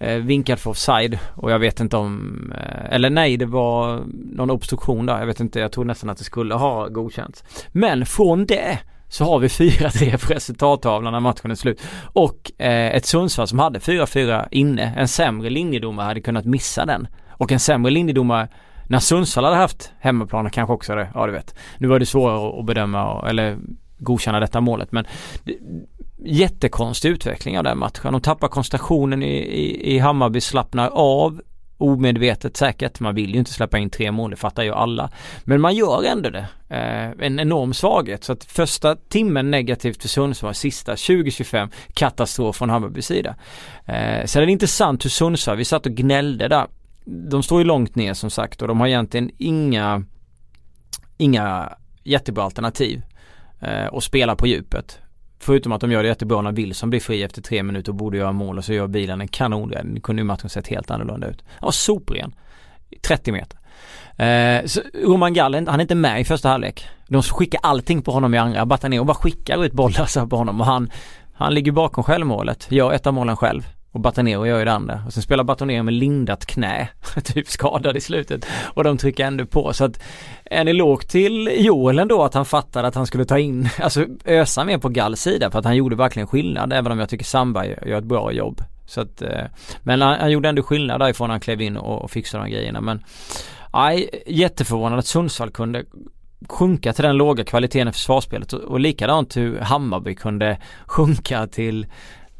eh, vinkad för offside och jag vet inte om, eh, eller nej det var någon obstruktion där. Jag vet inte, jag tror nästan att det skulle ha godkänts. Men från det så har vi 4-3 på resultattavlan när matchen är slut. Och eh, ett Sundsvall som hade 4-4 inne. En sämre linjedomare hade kunnat missa den. Och en sämre linjedomare när Sundsvall hade haft hemmaplan kanske också det, ja du vet. Nu var det svårare att bedöma eller godkänna detta målet men jättekonstig utveckling av den matchen. De tappar koncentrationen i, i, i Hammarby, slappnar av omedvetet säkert. Man vill ju inte släppa in tre mål, det fattar ju alla. Men man gör ändå det. Eh, en enorm svaghet. Så att första timmen negativt för Sundsvall, sista 20-25 katastrof från Hammarbys sida. Eh, sen är det intressant hur Sundsvall, vi satt och gnällde där. De står ju långt ner som sagt och de har egentligen inga inga jättebra alternativ eh, och spela på djupet. Förutom att de gör det jättebra när Wilson blir fri efter tre minuter och borde göra mål och så gör bilen en kanonräddning. Nu kunde ju matchen sett helt annorlunda ut. Han var sopren. 30 meter. Eh, så Roman Gallen, han är inte med i första halvlek. De skickar allting på honom i andra. Batanero bara skickar ut bollar så här på honom och han, han ligger bakom självmålet. Gör ett av målen själv. Och Batanero gör ju det andra. Och sen spelar Batanero med lindat knä. typ skadad i slutet. Och de trycker ändå på. Så att en eloge till Joel ändå att han fattade att han skulle ta in, alltså ösa mer på Galls sida för att han gjorde verkligen skillnad även om jag tycker Samba gör ett bra jobb. Så att, eh, men han, han gjorde ändå skillnad därifrån när han klev in och, och fixade de grejerna men Nej, jätteförvånad att Sundsvall kunde sjunka till den låga kvaliteten i försvarsspelet och, och likadant hur Hammarby kunde sjunka till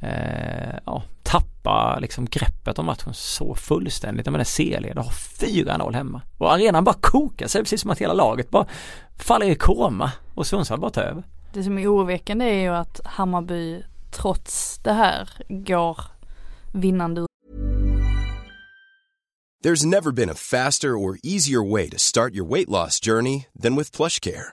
eh, ja, tappa liksom greppet om matchen så fullständigt. Jag menar C-led har 4-0 hemma och arenan bara kokar sig precis som att hela laget bara faller i koma och Sundsvall bara tar över. Det som är oroväckande är ju att Hammarby trots det här går vinnande There's never been a faster or easier way to start your weight loss journey than with PlushCare.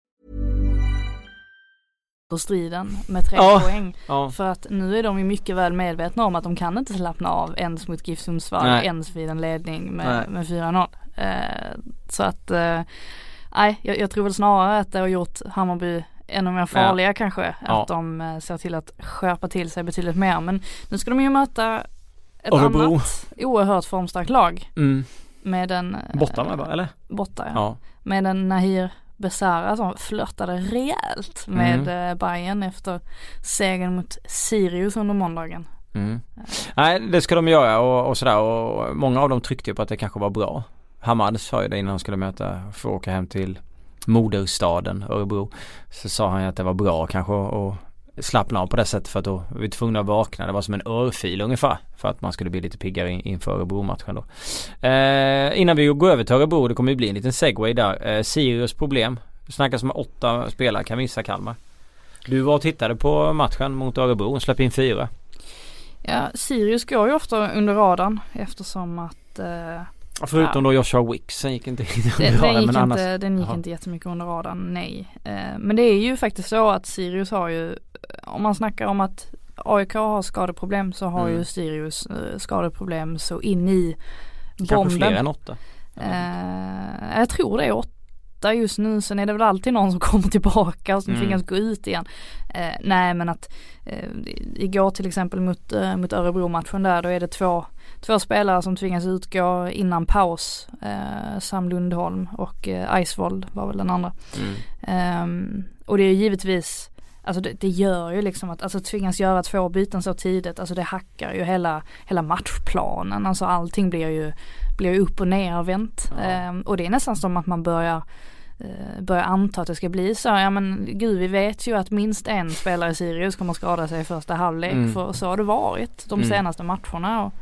Striden med tre Ja. poäng. Ja, För att nu är de ju mycket väl medvetna om att de kan inte slappna av ens mot GIF Sundsvall, ens vid en ledning med, med 4-0. Eh, så att, eh, nej jag, jag tror väl snarare att det har gjort Hammarby ännu mer farliga kanske. Ja. Att de eh, ser till att skärpa till sig betydligt mer. Men nu ska de ju möta ett Örebro. annat oerhört formstarkt lag mm. med en eh, borta med eller? borta ja. Ja. Med en Nahir Besara som flörtade rejält med Mm. mm. Bayern efter segern mot Sirius under måndagen. Mm. Nej det ska de göra och, och sådär och många av dem tryckte ju på att det kanske var bra. Hamad sa ju det innan han skulle möta, få åka hem till moderstaden Örebro. Så sa han ju att det var bra kanske att slappna av på det sättet för att då var vi tvungna att vakna. Det var som en örfil ungefär för att man skulle bli lite piggare inför Örebro-matchen då. Eh, innan vi går över till Örebro, det kommer ju bli en liten segway där. Eh, Sirius problem. Det snackas om åtta spelare kan missa Kalmar. Du var och tittade på matchen mot Örebro och släppte in fyra. Ja, Sirius går ju ofta under radarn eftersom att eh, Förutom ja. då Joshua Wicks, sen gick inte under radarn. Den gick, men inte, den gick inte jättemycket under radarn, nej. Eh, men det är ju faktiskt så att Sirius har ju, om man snackar om att AIK har skadeproblem så har mm. ju Sirius eh, skadeproblem så in i bomben. Kanske fler än åtta? Eh, jag tror det är åtta just nu. Sen är det väl alltid någon som kommer tillbaka och som mm. tvingas gå ut igen. Eh, nej men att eh, igår till exempel mot, eh, mot Örebro-matchen där då är det två, två spelare som tvingas utgå innan paus. Eh, Sam Lundholm och eh, Eisvold var väl den andra. Mm. Eh, och det är givetvis Alltså det, det, gör ju liksom att, alltså tvingas göra två byten så tidigt, alltså det hackar ju hela, hela matchplanen. Alltså allting blir ju, blir upp och nervänt. Ja. Ehm, och det är nästan som att man börjar Eh, börjar anta att det ska bli så. Ja men gud vi vet ju att minst en spelare i Sirius kommer skada sig i första halvlek mm. för så har det varit de mm. senaste matcherna. Och,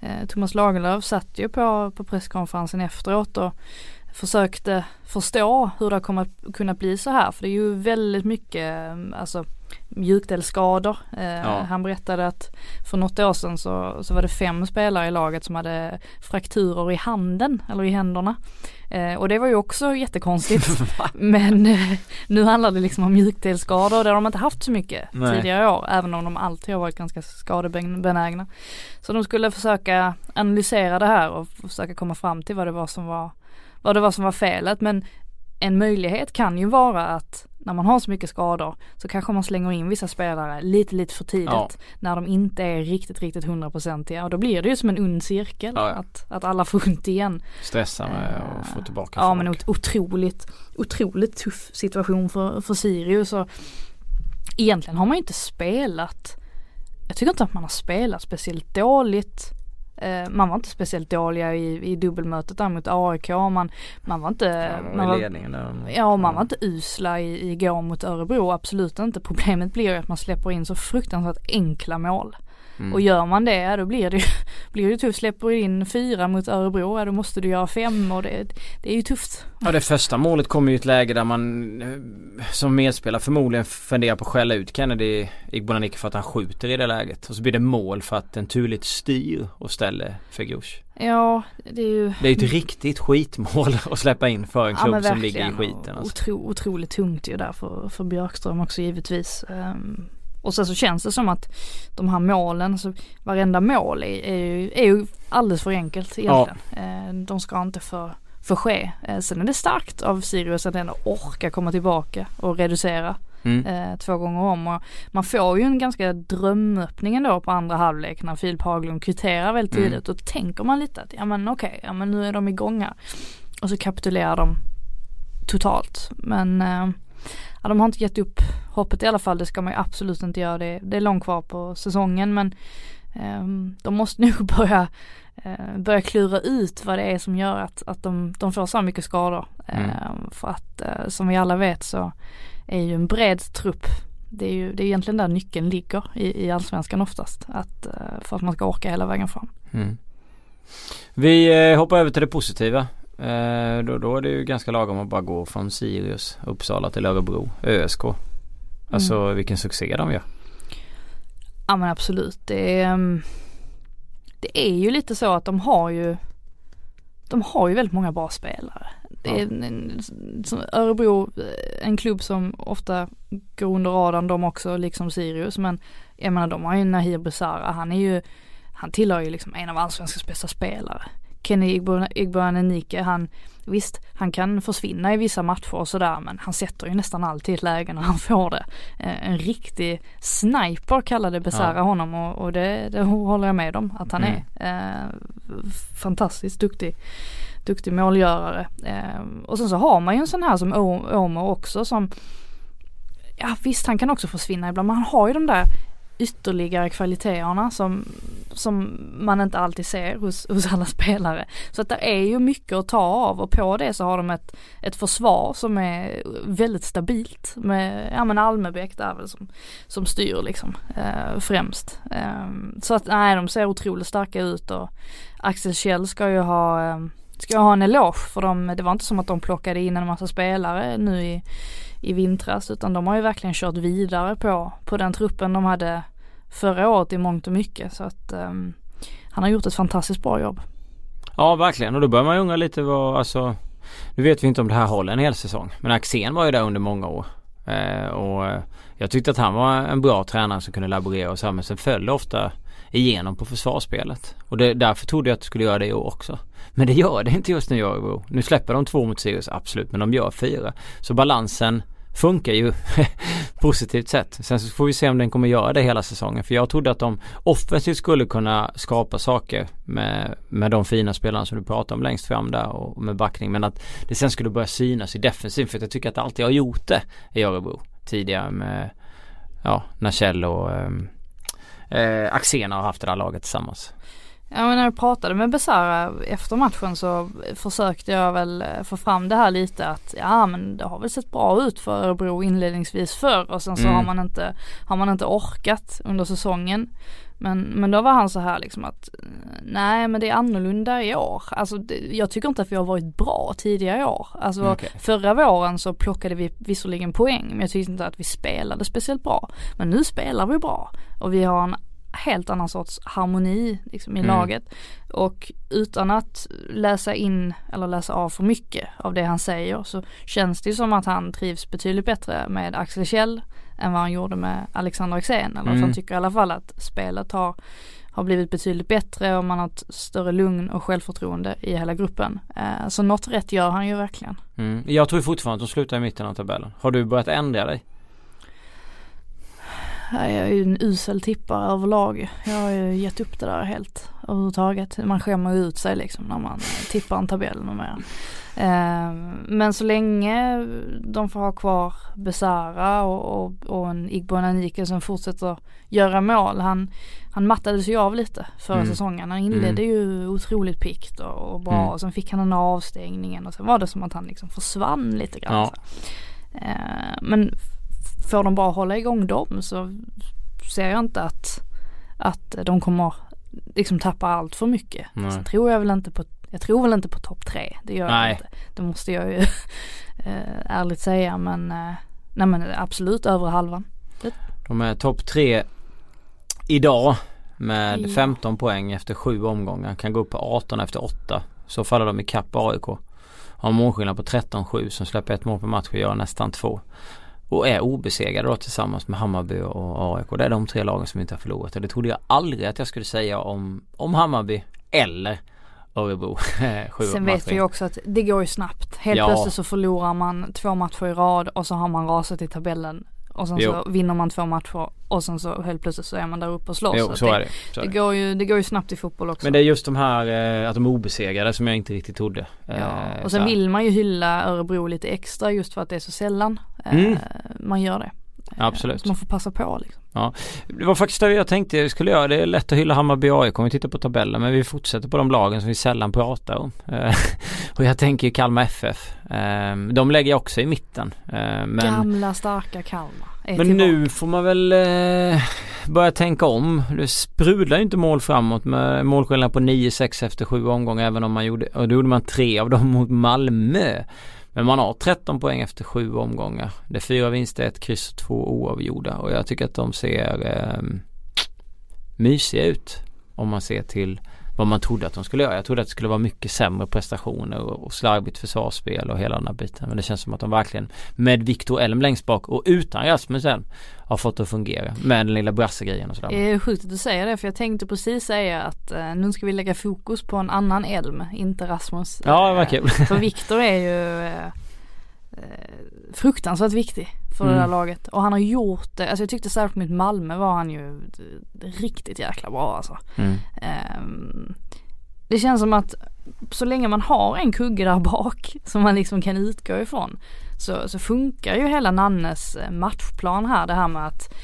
eh, Thomas Lagerlöf satt ju på, på presskonferensen efteråt och försökte förstå hur det kommer att kunna bli så här för det är ju väldigt mycket alltså mjukdelsskador. Eh, ja. Han berättade att för något år sedan så, så var det fem spelare i laget som hade frakturer i handen eller i händerna. Eh, och det var ju också jättekonstigt. Men eh, nu handlar det liksom om mjukdelsskador och det har de inte haft så mycket Nej. tidigare år. Även om de alltid har varit ganska skadebenägna. Så de skulle försöka analysera det här och försöka komma fram till vad det var som var vad det var som var felet. Men en möjlighet kan ju vara att när man har så mycket skador så kanske man slänger in vissa spelare lite lite för tidigt ja. när de inte är riktigt riktigt hundraprocentiga och då blir det ju som en ond cirkel ja, ja. Att, att alla får ont igen. Stressa med uh, att få tillbaka Ja folk. men otroligt, otroligt tuff situation för, för Sirius och egentligen har man ju inte spelat jag tycker inte att man har spelat speciellt dåligt Eh, man var inte speciellt dåliga i, i dubbelmötet där mot AIK. Man, man var inte... Ja, man var, ja, man var inte usla i, igår mot Örebro. Absolut inte. Problemet blir ju att man släpper in så fruktansvärt enkla mål. Mm. Och gör man det, då blir det ju, blir det tufft. Släpper du in fyra mot Örebro, ja, då måste du göra fem och det, det är ju tufft. Ja det första målet kommer ju i ett läge där man eh, som medspelare förmodligen funderar på att skälla ut Kennedy Igbonanicke för att han skjuter i det läget. Och så blir det mål för att en turligt styr och ställer Fegush. Ja, det är ju Det är ett riktigt skitmål att släppa in för en klubb ja, som ligger i skiten. Alltså. Otro, otroligt tungt ju där för, för Björkström också givetvis. Um, och sen så känns det som att de här målen, alltså varenda mål är, är, ju, är ju alldeles för enkelt egentligen. Ja. Eh, de ska inte få, få ske. Eh, sen är det starkt av Sirius att ändå orka komma tillbaka och reducera. Mm. Eh, två gånger om och man får ju en ganska drömöppning ändå på andra halvlek när Filip Haglund kvitterar väldigt tidigt mm. då tänker man lite att ja men okej, okay, ja men nu är de igång här. Och så kapitulerar de totalt. Men ja, de har inte gett upp hoppet i alla fall. Det ska man ju absolut inte göra. Det, det är långt kvar på säsongen men eh, de måste nog börja eh, börja klura ut vad det är som gör att, att de, de får så mycket skador. Mm. Eh, för att eh, som vi alla vet så är ju en bred trupp det är ju det är egentligen där nyckeln ligger i, i allsvenskan oftast. Att, eh, för att man ska orka hela vägen fram. Mm. Vi hoppar över till det positiva. Eh, då, då är det ju ganska lagom att bara gå från Sirius, Uppsala till Örebro, ÖSK. Alltså mm. vilken succé de gör. Ja men absolut. Det är, mm, det är ju lite så att de har ju de har ju väldigt många bra spelare. En, en, Örebro, eh, en klubb som ofta går under radarn de också, liksom Sirius. Men jag menar de har ju Nahir Besara, han är ju, han tillhör ju liksom en av allsvenskans bästa spelare. Kenny Igboanenike, han visst, han kan försvinna i vissa matcher och sådär men han sätter ju nästan alltid ett läge när han får det. Eh, en riktig sniper kallade Besara ja. honom och, och det, det, håller jag med om att han mm. är. Eh, fantastiskt duktig duktig målgörare. Eh, och sen så har man ju en sån här som Omer också som Ja visst han kan också försvinna ibland men han har ju de där ytterligare kvaliteterna som, som man inte alltid ser hos, hos alla spelare. Så att det är ju mycket att ta av och på det så har de ett, ett försvar som är väldigt stabilt med, ja men Almebäck där väl som, som styr liksom eh, främst. Eh, så att nej de ser otroligt starka ut och Axel Kjell ska ju ha eh, ska jag ha en eloge för dem. Det var inte som att de plockade in en massa spelare nu i, i vintras utan de har ju verkligen kört vidare på, på den truppen de hade förra året i mångt och mycket så att um, han har gjort ett fantastiskt bra jobb. Ja verkligen och då börjar man ju undra lite vad alltså Nu vet vi inte om det här håller en hel säsong men Axén var ju där under många år. Eh, och eh, jag tyckte att han var en bra tränare som kunde laborera och så här, men sen föll det ofta igenom på försvarsspelet. Och det, därför trodde jag att det skulle göra det i år också. Men det gör det inte just nu i Örebro. Nu släpper de två mot Sirius absolut men de gör fyra. Så balansen funkar ju positivt sett. Sen så får vi se om den kommer göra det hela säsongen. För jag trodde att de offensivt skulle kunna skapa saker med, med de fina spelarna som du pratar om längst fram där och med backning. Men att det sen skulle börja synas i defensiv för att jag tycker att det alltid har gjort det i Örebro tidigare med ja, när och um, eh, Axén har haft det där laget tillsammans. Ja men när jag pratade med Besara efter matchen så försökte jag väl eh, få fram det här lite att ja men det har väl sett bra ut för Örebro inledningsvis förr och sen så mm. har man inte har man inte orkat under säsongen. Men, men då var han så här liksom att nej men det är annorlunda i år. Alltså det, jag tycker inte att vi har varit bra tidigare i år. Alltså okay. förra våren så plockade vi visserligen poäng men jag tyckte inte att vi spelade speciellt bra. Men nu spelar vi bra och vi har en helt annan sorts harmoni liksom, i mm. laget. Och utan att läsa in eller läsa av för mycket av det han säger så känns det som att han trivs betydligt bättre med Axel Kjell än vad han gjorde med Alexander Axén. Eller mm. han tycker i alla fall att spelet har, har blivit betydligt bättre och man har ett större lugn och självförtroende i hela gruppen. Eh, så något rätt gör han ju verkligen. Mm. Jag tror fortfarande att de slutar i mitten av tabellen. Har du börjat ändra dig? Jag är ju en usel tippare överlag. Jag har ju gett upp det där helt överhuvudtaget. Man skämmer ut sig liksom när man tippar en tabell numera. Eh, men så länge de får ha kvar Besara och, och, och en Igbo Nanike som fortsätter göra mål. Han, han mattades ju av lite förra mm. säsongen. Han inledde mm. ju otroligt pikt och, och bra. Mm. Och sen fick han den avstängningen och sen var det som att han liksom försvann lite grann. Ja. Eh, men får de bara hålla igång dem så ser jag inte att, att de kommer liksom tappa allt för mycket. Nej. Sen tror jag väl inte på, jag tror väl inte på topp tre. Det gör nej. jag inte. Det måste jag ju eh, ärligt säga men eh, nej men absolut över halvan. Det. De är topp tre idag med ja. 15 poäng efter sju omgångar. Kan gå upp på 18 efter 8. Så faller de ikapp AIK. Har målskillnad på 13-7 som släpper ett mål per match och gör nästan två och är obesegrade då tillsammans med Hammarby och AIK. Det är de tre lagen som inte har förlorat och det trodde jag aldrig att jag skulle säga om, om Hammarby eller Örebro. Sen vet vi också att det går ju snabbt. Helt ja. plötsligt så förlorar man två matcher i rad och så har man rasat i tabellen och sen jo. så vinner man två matcher och sen så helt plötsligt så är man där uppe och slåss. Jo, så, det, är det. Så det, går ju, det går ju snabbt i fotboll också. Men det är just de här eh, att de är obesegrade som jag inte riktigt trodde. Ja. Eh, och sen vill man ju hylla Örebro lite extra just för att det är så sällan mm. man gör det. Absolut. Så man får passa på liksom. Ja. Det var faktiskt det jag tänkte jag skulle göra. Det är lätt att hylla Hammarby och AIK om vi tittar på tabellen. Men vi fortsätter på de lagen som vi sällan pratar om. Eh, och jag tänker Kalmar FF. Ehm, de lägger jag också i mitten. Ehm, men... Gamla starka Kalmar. Men nu får man väl eh, börja tänka om. Det sprudlar ju inte mål framåt med målskillnad på 9-6 efter sju omgångar även om man gjorde, och då gjorde man tre av dem mot Malmö. Men man har 13 poäng efter sju omgångar. Det är fyra vinster, ett kryss och två oavgjorda och jag tycker att de ser eh, mysiga ut om man ser till vad man trodde att de skulle göra. Jag trodde att det skulle vara mycket sämre prestationer och, och slarvigt försvarsspel och hela den här biten. Men det känns som att de verkligen med Viktor Elm längst bak och utan Rasmus Elm har fått att fungera med den lilla brassegrejen och sådär. Det är sjukt att du säger det för jag tänkte precis säga att eh, nu ska vi lägga fokus på en annan Elm, inte Rasmus. Ja det var kul. för Viktor är ju eh, eh, fruktansvärt viktig för mm. det där laget. Och han har gjort det, alltså jag tyckte särskilt mot Malmö var han ju riktigt jäkla bra alltså. Mm. Um, det känns som att så länge man har en kugge där bak som man liksom kan utgå ifrån så, så funkar ju hela Nannes eh, matchplan här det här med att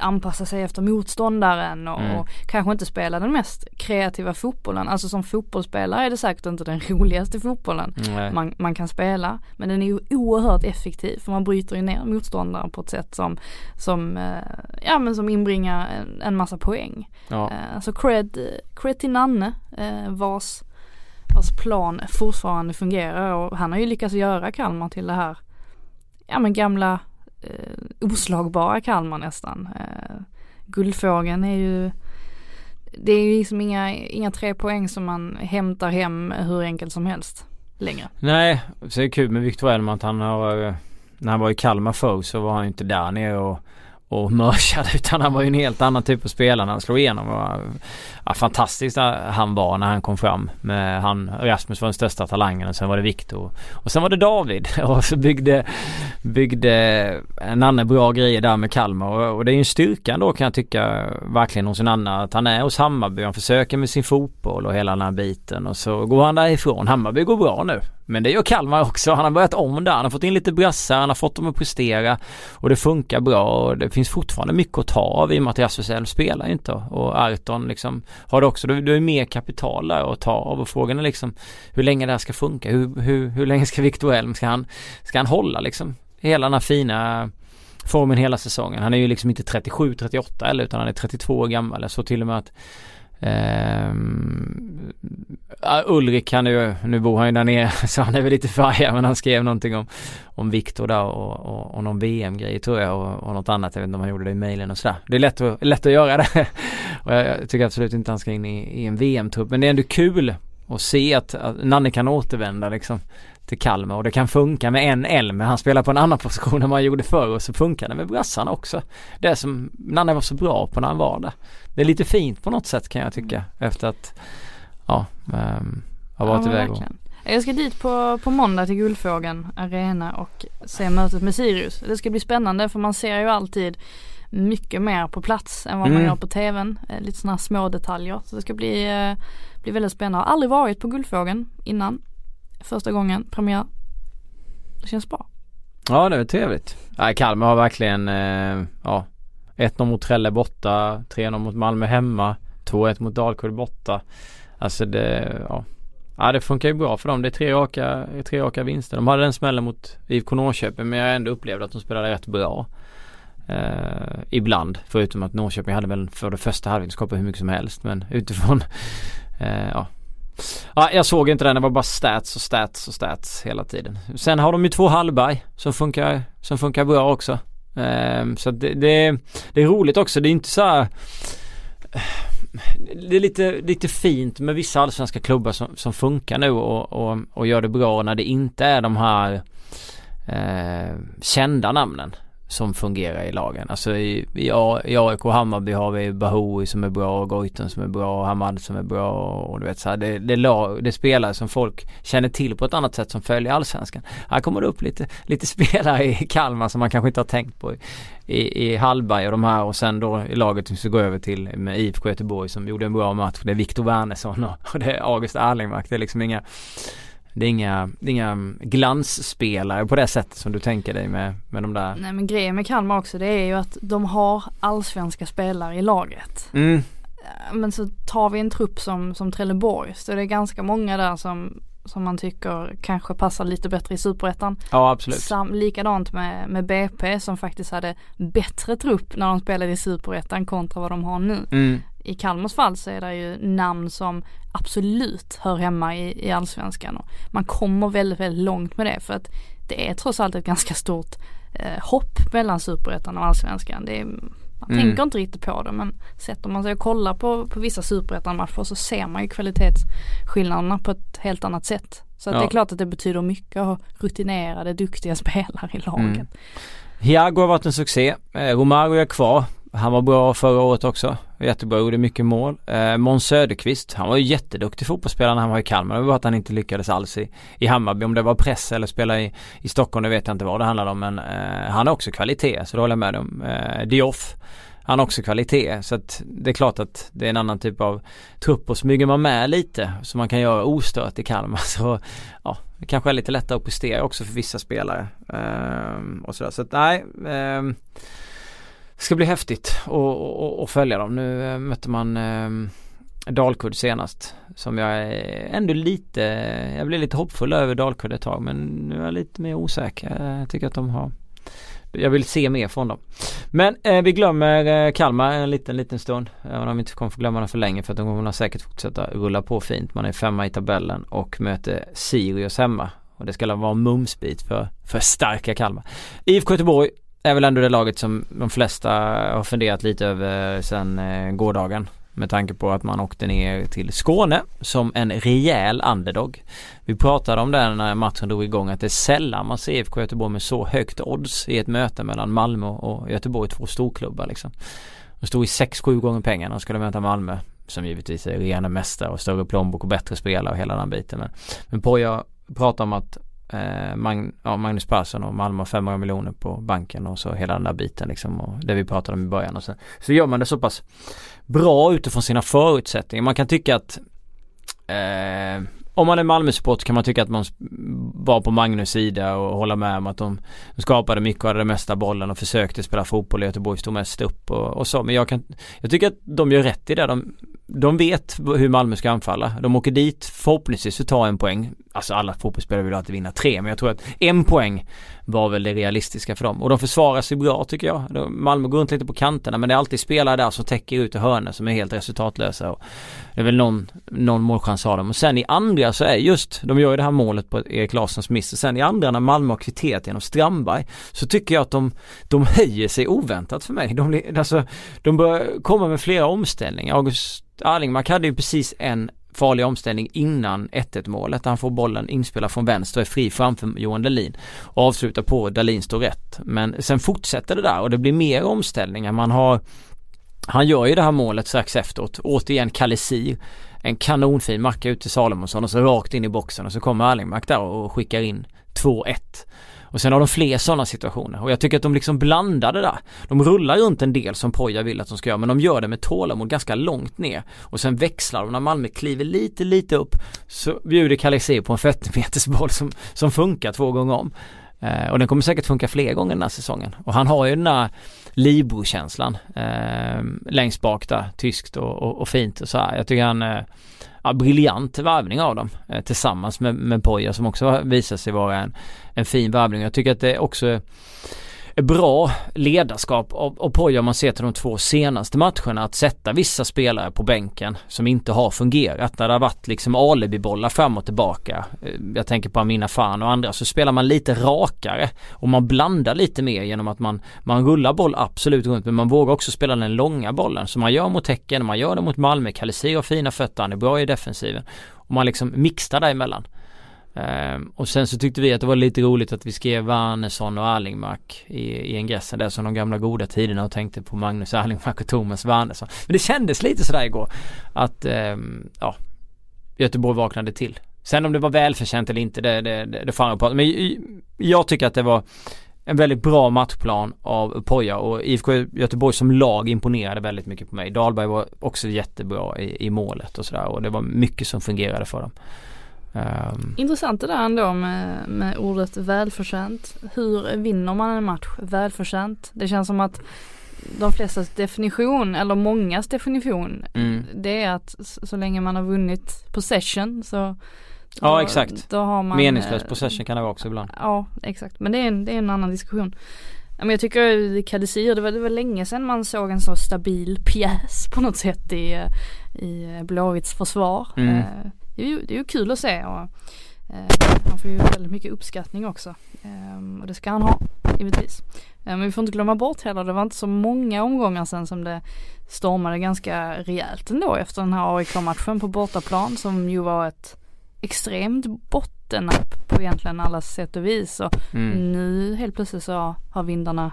anpassa sig efter motståndaren och, Mm. och kanske inte spela den mest kreativa fotbollen. Alltså som fotbollsspelare är det säkert inte den roligaste fotbollen man, man kan spela. Men den är ju oerhört effektiv för man bryter ju ner motståndaren på ett sätt som, som, eh, ja, men som inbringar en, en massa poäng. Ja. Eh, Så cred, cred till Nanne eh, vars, vars plan fortfarande fungerar och han har ju lyckats göra Kalmar till det här ja men gamla eh, oslagbara Kalmar nästan. Eh, Guldfågeln är ju det är ju liksom inga, inga tre poäng som man hämtar hem hur enkelt som helst längre. Nej, så är det kul med Viktor Elm att han har eh, När han var i Kalmar förr så var han ju inte där nere och och mörsade utan han var ju en helt annan typ av spelare när han slog igenom. Och, ja, fantastiskt han var när han kom fram. Med han, Rasmus var den största talangen och sen var det Viktor. Och sen var det David och så byggde, byggde en annan bra grejer där med Kalmar. Och, och det är ju en styrka då kan jag tycka verkligen hos en annan att han är hos Hammarby. Han försöker med sin fotboll och hela den här biten och så går han därifrån. Hammarby går bra nu. Men det gör Kalmar också. Han har börjat om där. Han har fått in lite brassar. Han har fått dem att prestera. Och det funkar bra. Och det finns fortfarande mycket att ta av i och med att Rasmus Elm spelar inte. Och Arton liksom har det också. Du, du har mer kapital där att ta av. Och frågan är liksom hur länge det här ska funka. Hur, hur, hur länge ska Victor Elm, ska han, ska han hålla liksom hela den här fina formen hela säsongen. Han är ju liksom inte 37-38 eller utan han är 32 år gammal. Jag såg till och med att Um, Ulrik han är ju, nu bor han ju där nere så han är väl lite förargad men han skrev någonting om, om Viktor där och, och, och någon VM-grej tror jag och, och något annat. Jag vet inte om han gjorde det i mejlen och sådär. Det är lätt att, lätt att göra det. och jag, jag, tycker absolut inte han ska in i, i en VM-trupp men det är ändå kul att se att, att Nanne kan återvända liksom till Kalmar och det kan funka med en Elm. Han spelar på en annan position än man gjorde förr och så funkar det med brassarna också. Det som Nanne var så bra på när han var där. Det är lite fint på något sätt kan jag tycka efter att ja, um, ha varit ja, iväg och. Jag ska dit på, på måndag till Guldfågeln Arena och se mötet med Sirius. Det ska bli spännande för man ser ju alltid mycket mer på plats än vad man Mm. gör på tvn. Eh, Lite sådana små detaljer. Så det ska bli, eh, bli väldigt spännande. Jag har aldrig varit på Guldfågeln innan. Första gången, premiär. Det känns bra. Ja det är trevligt. Ja, Kalmar har verkligen eh, ja 1-0 mot Trelle borta, 3-0 mot Malmö hemma, 2-1 mot Dalkurd borta. Alltså det, ja. Ja det funkar ju bra för dem. Det är tre raka, tre raka vinster. De hade den smällen mot IFK Norrköping men jag ändå upplevde att de spelade rätt bra. Eh, ibland. Förutom att Norrköping hade väl för det första halvlek skapat hur mycket som helst men utifrån eh, ja. Ja, jag såg inte den. Det var bara stats och stats och stats hela tiden. Sen har de ju två Hallberg som funkar, som funkar bra också. Ehm, så det, det, det är roligt också. Det är inte så här, Det är lite, lite fint med vissa allsvenska klubbar som, som funkar nu och, och, och gör det bra när det inte är de här eh, kända namnen som fungerar i lagen. Alltså i, i, i AIK och Hammarby har vi Bahoui som är bra, och Goitom som är bra, och Hamad som är bra och du vet så här, det, det, lag, det spelare som folk känner till på ett annat sätt som följer allsvenskan. Här kommer det upp lite, lite spelare i Kalmar som man kanske inte har tänkt på i, i, i Hallberg och de här och sen då i laget som ska gå över till med IFK Göteborg som gjorde en bra match. Det är Viktor Wernersson och, och det är August Erlingmark. Det är liksom inga det är inga, det är inga glansspelare på det sättet som du tänker dig med, med de där. Nej men grejen med Kalmar också det är ju att de har allsvenska spelare i laget. Mm, Eh, Men så tar vi en trupp som, som Trelleborg så det är ganska många där som, som man tycker kanske passar lite bättre i superettan. ja absolut. Sam, likadant med, med BP som faktiskt hade bättre trupp när de spelade i superettan kontra vad de har nu. Mm, I Kalmars fall så är det ju namn som absolut hör hemma i, i allsvenskan och man kommer väldigt, väldigt långt med det för att det är trots allt ett ganska stort eh, hopp mellan superettan och allsvenskan. Det är, man Mm. tänker inte riktigt på det men sätter man sig och kollar på, på vissa superettan-matcher så ser man ju kvalitetsskillnaderna på ett helt annat sätt. Så Ja. det är klart att det betyder mycket att ha rutinerade, duktiga spelare i laget. Mm. Hiago har varit en succé. Eh, Romario är kvar. Han var bra förra året också. Jättebra, gjorde mycket mål. Eh, Måns Söderqvist, han var ju jätteduktig fotbollsspelare när han var i Kalmar. Det var bara att han inte lyckades alls i, i Hammarby. Om det var press eller spela i, i Stockholm, det vet jag inte vad det handlade om. Men eh, han har också kvalitet, så det håller jag med om. Eh, Dioff, han har också kvalitet. Så att det är klart att det är en annan typ av trupp och smyger man med lite så man kan göra ostört i Kalmar så ja, det kanske är lite lättare att prestera också för vissa spelare. Eh, och sådär. Så att nej. Eh, ska bli häftigt att följa dem. Nu eh, mötte man eh, Dalkurd senast som jag är ändå lite, jag blev lite hoppfull över Dalkurd ett tag men nu är jag lite mer osäker. Jag tycker att de har jag vill se mer från dem. Men eh, vi glömmer eh, Kalmar en liten, liten stund. Även om vi inte kommer få glömma dem för länge för att de kommer säkert fortsätta rulla på fint. Man är femma i tabellen och möter Sirius hemma. Och det ska vara en mumsbit för, för starka Kalmar. IFK Göteborg är väl ändå det laget som de flesta har funderat lite över sen eh, gårdagen. Med tanke på att man åkte ner till Skåne som en rejäl underdog. Vi pratade om det när matchen drog igång att det är sällan man ser IFK Göteborg med så högt odds i ett möte mellan Malmö och Göteborg, två storklubbar liksom. De stod i 6-7 gånger pengarna och skulle möta Malmö som givetvis är rena mästare och större plånbok och bättre spelare och hela den biten. Men, men Poja pratar om att eh, Mag ja, Magnus Persson och Malmö 500 miljoner på banken och så hela den där biten liksom och det vi pratade om i början och så, så gör man det så pass bra utifrån sina förutsättningar. Man kan tycka att eh, om man är Malmö-support kan man tycka att man var på Magnus sida och hålla med om att de skapade mycket och hade det mesta bollen och försökte spela fotboll i Göteborg stod mest upp och, och, så. Men jag kan, jag tycker att de gör rätt i det. De, de vet hur Malmö ska anfalla. De åker dit förhoppningsvis för att ta en poäng. Alltså alla fotbollsspelare vill alltid vinna tre men jag tror att en poäng var väl det realistiska för dem. Och de försvarar sig bra tycker jag. Malmö går runt lite på kanterna men det är alltid spelare där som täcker ut i hörnor som är helt resultatlösa. Och det är väl någon, någon målchans har de. Och sen i andra så är just, de gör ju det här målet på Erik Larssons miss. Och sen i andra när Malmö har kvitterat genom Strandberg så tycker jag att de, de höjer sig oväntat för mig. De, alltså, de börjar komma med flera omställningar. August Arlingmark hade ju precis en farlig omställning innan 1-1 målet. Han får bollen inspelad från vänster och är fri framför Johan Dahlin och avslutar på Dahlin står rätt. Men sen fortsätter det där och det blir mer omställningar. Man har han gör ju det här målet strax efteråt. Återigen Kalesir. En kanonfin macka ut till Salomonsson och så rakt in i boxen och så kommer Erlingmark där och skickar in 2-1. Och sen har de fler sådana situationer och jag tycker att de liksom blandar det där. De rullar runt en del som Poja vill att de ska göra men de gör det med tålamod ganska långt ner. Och sen växlar de när Malmö kliver lite, lite upp så bjuder Kalexir på en 40 meters boll som, som funkar två gånger om. Eh, och den kommer säkert funka fler gånger den här säsongen. Och han har ju den där Libro-känslan eh, längst bak där, tyskt och, och, och, fint och så här. Jag tycker han eh, ja, briljant värvning av dem eh, tillsammans med, med Poja som också visar sig vara en, en fin värvning. Jag tycker att det också bra ledarskap av, av Poja om man ser till de två senaste matcherna att sätta vissa spelare på bänken som inte har fungerat. När det har varit liksom alibi-bollar fram och tillbaka. Eh, jag tänker på Amina Fan och andra så spelar man lite rakare och man blandar lite mer genom att man, man rullar boll absolut runt men man vågar också spela den långa bollen som man gör mot Häcken, man gör det mot Malmö, Kalisi har fina fötter, han är bra i defensiven och man liksom mixar däremellan. Um, och sen så tyckte vi att det var lite roligt att vi skrev Wernersson och Erlingmark i, i ingressen där som de gamla goda tiderna och tänkte på Magnus Erlingmark och Thomas Wernersson. Men det kändes lite sådär igår att um, ja Göteborg vaknade till. Sen om det var välförtjänt eller inte det, det, det, det fan på. Men jag tycker att det var en väldigt bra matchplan av Poja och IFK Göteborg som lag imponerade väldigt mycket på mig. Dahlberg var också jättebra i, i målet och sådär och det var mycket som fungerade för dem. Um. Intressant det där ändå med, med ordet välförtjänt. Hur vinner man en match välförtjänt? Det känns som att de flestas definition, eller mångas definition, mm. det är att så länge man har vunnit possession så då, Ja exakt. Då har man Meningslös possession kan det vara också ibland. Ja exakt, men det är en, det är en annan diskussion. Men jag tycker Kadesir, det var, det var länge sedan man såg en så stabil pjäs på något sätt i, i Blåvitts försvar. Mm. Det är ju, det är ju kul att se och eh, han får ju väldigt mycket uppskattning också. Eh, och det ska han ha, givetvis. Eh, men vi får inte glömma bort heller, det var inte så många omgångar sedan som det stormade ganska rejält ändå efter den här AIK-matchen på bortaplan som ju var ett extremt bottennapp på egentligen alla sätt och vis. Och mm. nu helt plötsligt så har vindarna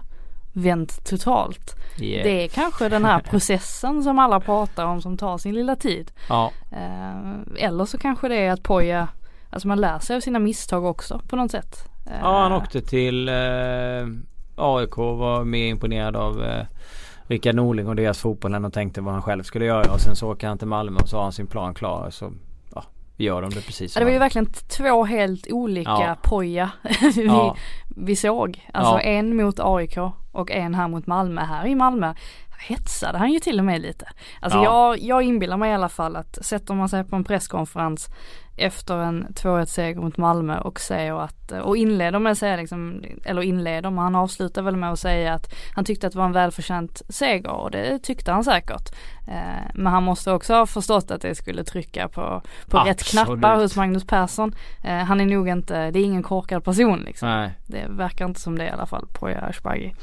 vänt totalt. Yeah. Det är kanske den här processen som alla pratar om som tar sin lilla tid. Ja. Eh, eller så kanske det är att Poja, alltså man lär sig av sina misstag också på något sätt. Eh, ja han åkte till eh, AIK var mer imponerad av eh, Rickard Norling och deras fotboll än och tänkte vad han själv skulle göra och sen så åker han till Malmö och så har han sin plan klar. Så ja, gör de det precis ja, Det var ju verkligen två helt olika ja. Poja vi, ja. vi såg. Alltså ja. en mot AIK och en här mot Malmö. Här i Malmö hetsade han ju till och med lite. Alltså Ja. jag, jag inbillar mig i alla fall att sätter man sig på en presskonferens efter en 2-1 seger mot Malmö och säger att, och inleder med att säga liksom, eller inleder, men han avslutar väl med att säga att han tyckte att det var en välförtjänt seger och det tyckte han säkert. Eh, men han måste också ha förstått att det skulle trycka på, på rätt knappar hos Magnus Persson. Eh, han är nog inte, det är ingen korkad person liksom. Nej. Det verkar inte som det i alla fall på Ashbaghi.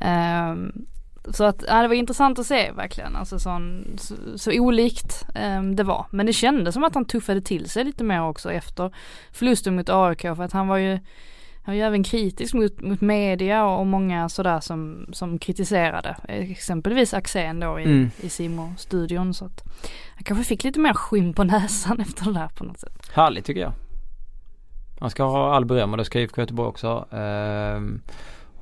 Um, så att, ja, det var intressant att se verkligen, alltså sån, så, så olikt ehm, det var. Men det kändes som att han tuffade till sig lite mer också efter förlusten mot AIK för att han var ju han var ju även kritisk mot, mot media och, och många sådär som, som kritiserade. Exempelvis Axén då i, Mm. i Simon-studion så att han kanske fick lite mer skinn på näsan efter det där på något sätt. Härligt tycker jag. Han ska ha all beröm och det ska IFK Göteborg också ha. Ehm,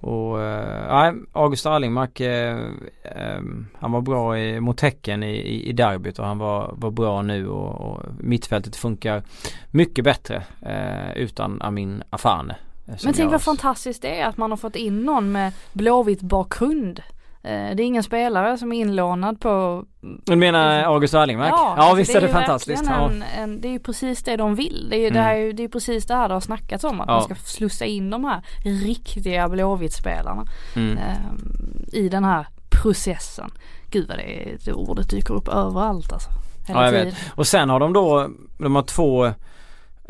och eh, nej, August Arlingmark eh, ehm, han var bra i, mot Häcken i, i, i derbyt och han var, var bra nu och, och mittfältet funkar mycket bättre eh, utan Amin Afane. eh, Men tänk vad fantastiskt det är att man har fått in någon med blåvitt bakgrund. Eh, Det är ingen spelare som är inlånad på Du menar August Arlingmark? Ja, alltså visst är det, fantastiskt. Ja. En, en, det är ju precis det de vill. Det är ju det, Mm. här, är ju- det är precis det här det har snackats om. Att Ja. man ska slussa in de här riktiga blåvitt-spelarna Mm. ehm, i den här processen. Gud vad det, är, det ordet dyker upp överallt alltså. Hela Ja, jag tiden. vet. Och sen har de då, de har två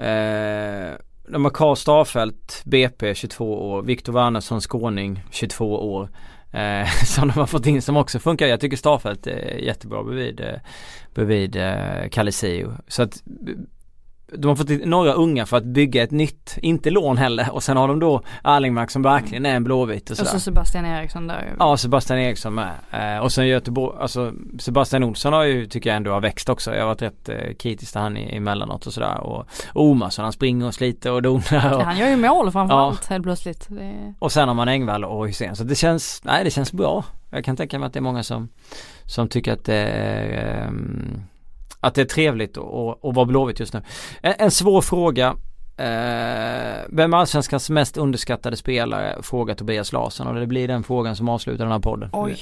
eh, de har Karl Starfelt, BP 22 år, Viktor Wernersson Skåning 22 år. Eh, som de har fått in som också funkar. Jag tycker Starfelt är jättebra bredvid, eh, bredvid eh, Caliseo. Så att de har fått några unga för att bygga ett nytt, inte lån heller. Och sen har de då Arlingmark som verkligen är en blåvit och Och så Sebastian Eriksson där. Ja, Sebastian Eriksson med. Eh, och sen Göteborg, alltså Sebastian Olsson har ju, tycker jag ändå har växt också. Jag har varit rätt eh, kritisk till han i- emellanåt och sådär. Och, och Omarsson han springer och sliter och donar. Och, Han gör ju mål framförallt helt plötsligt. Det, och sen har man Engvall och Hysén. Så det känns, nej det känns bra. Jag kan tänka mig att det är många som, som tycker att det ehm, att det är trevligt att- att vara blåvitt just nu. En, en svår fråga. Eh, vem är allsvenskans mest underskattade spelare? Frågar Tobias Larsson och det blir den frågan som avslutar den här podden. oj.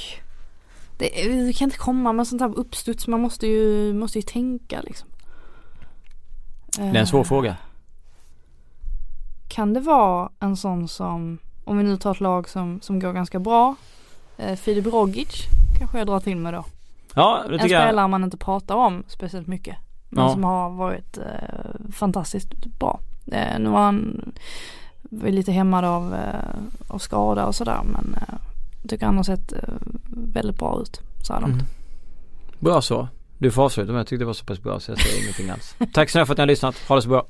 Det, du kan inte komma med sånt här uppstuds. Man måste ju, måste ju tänka liksom. Det är en svår Eh, fråga. Kan det vara en sån som, om vi nu tar ett lag som, som går ganska bra, eh, Filip Rogic kanske jag drar till med då. Ja, det En tycker jag. spelare man inte pratar om speciellt mycket. Men Ja. som har varit eh, fantastiskt bra. Eh, nu var han lite hämmad av, eh, av skada och sådär men eh, jag tycker han har sett eh, väldigt bra ut så här långt. Mm. Bra så. Du får avsluta men jag tyckte det var så pass bra så jag säger ingenting alls. Tack så mycket för att ni har lyssnat. Ha det så bra.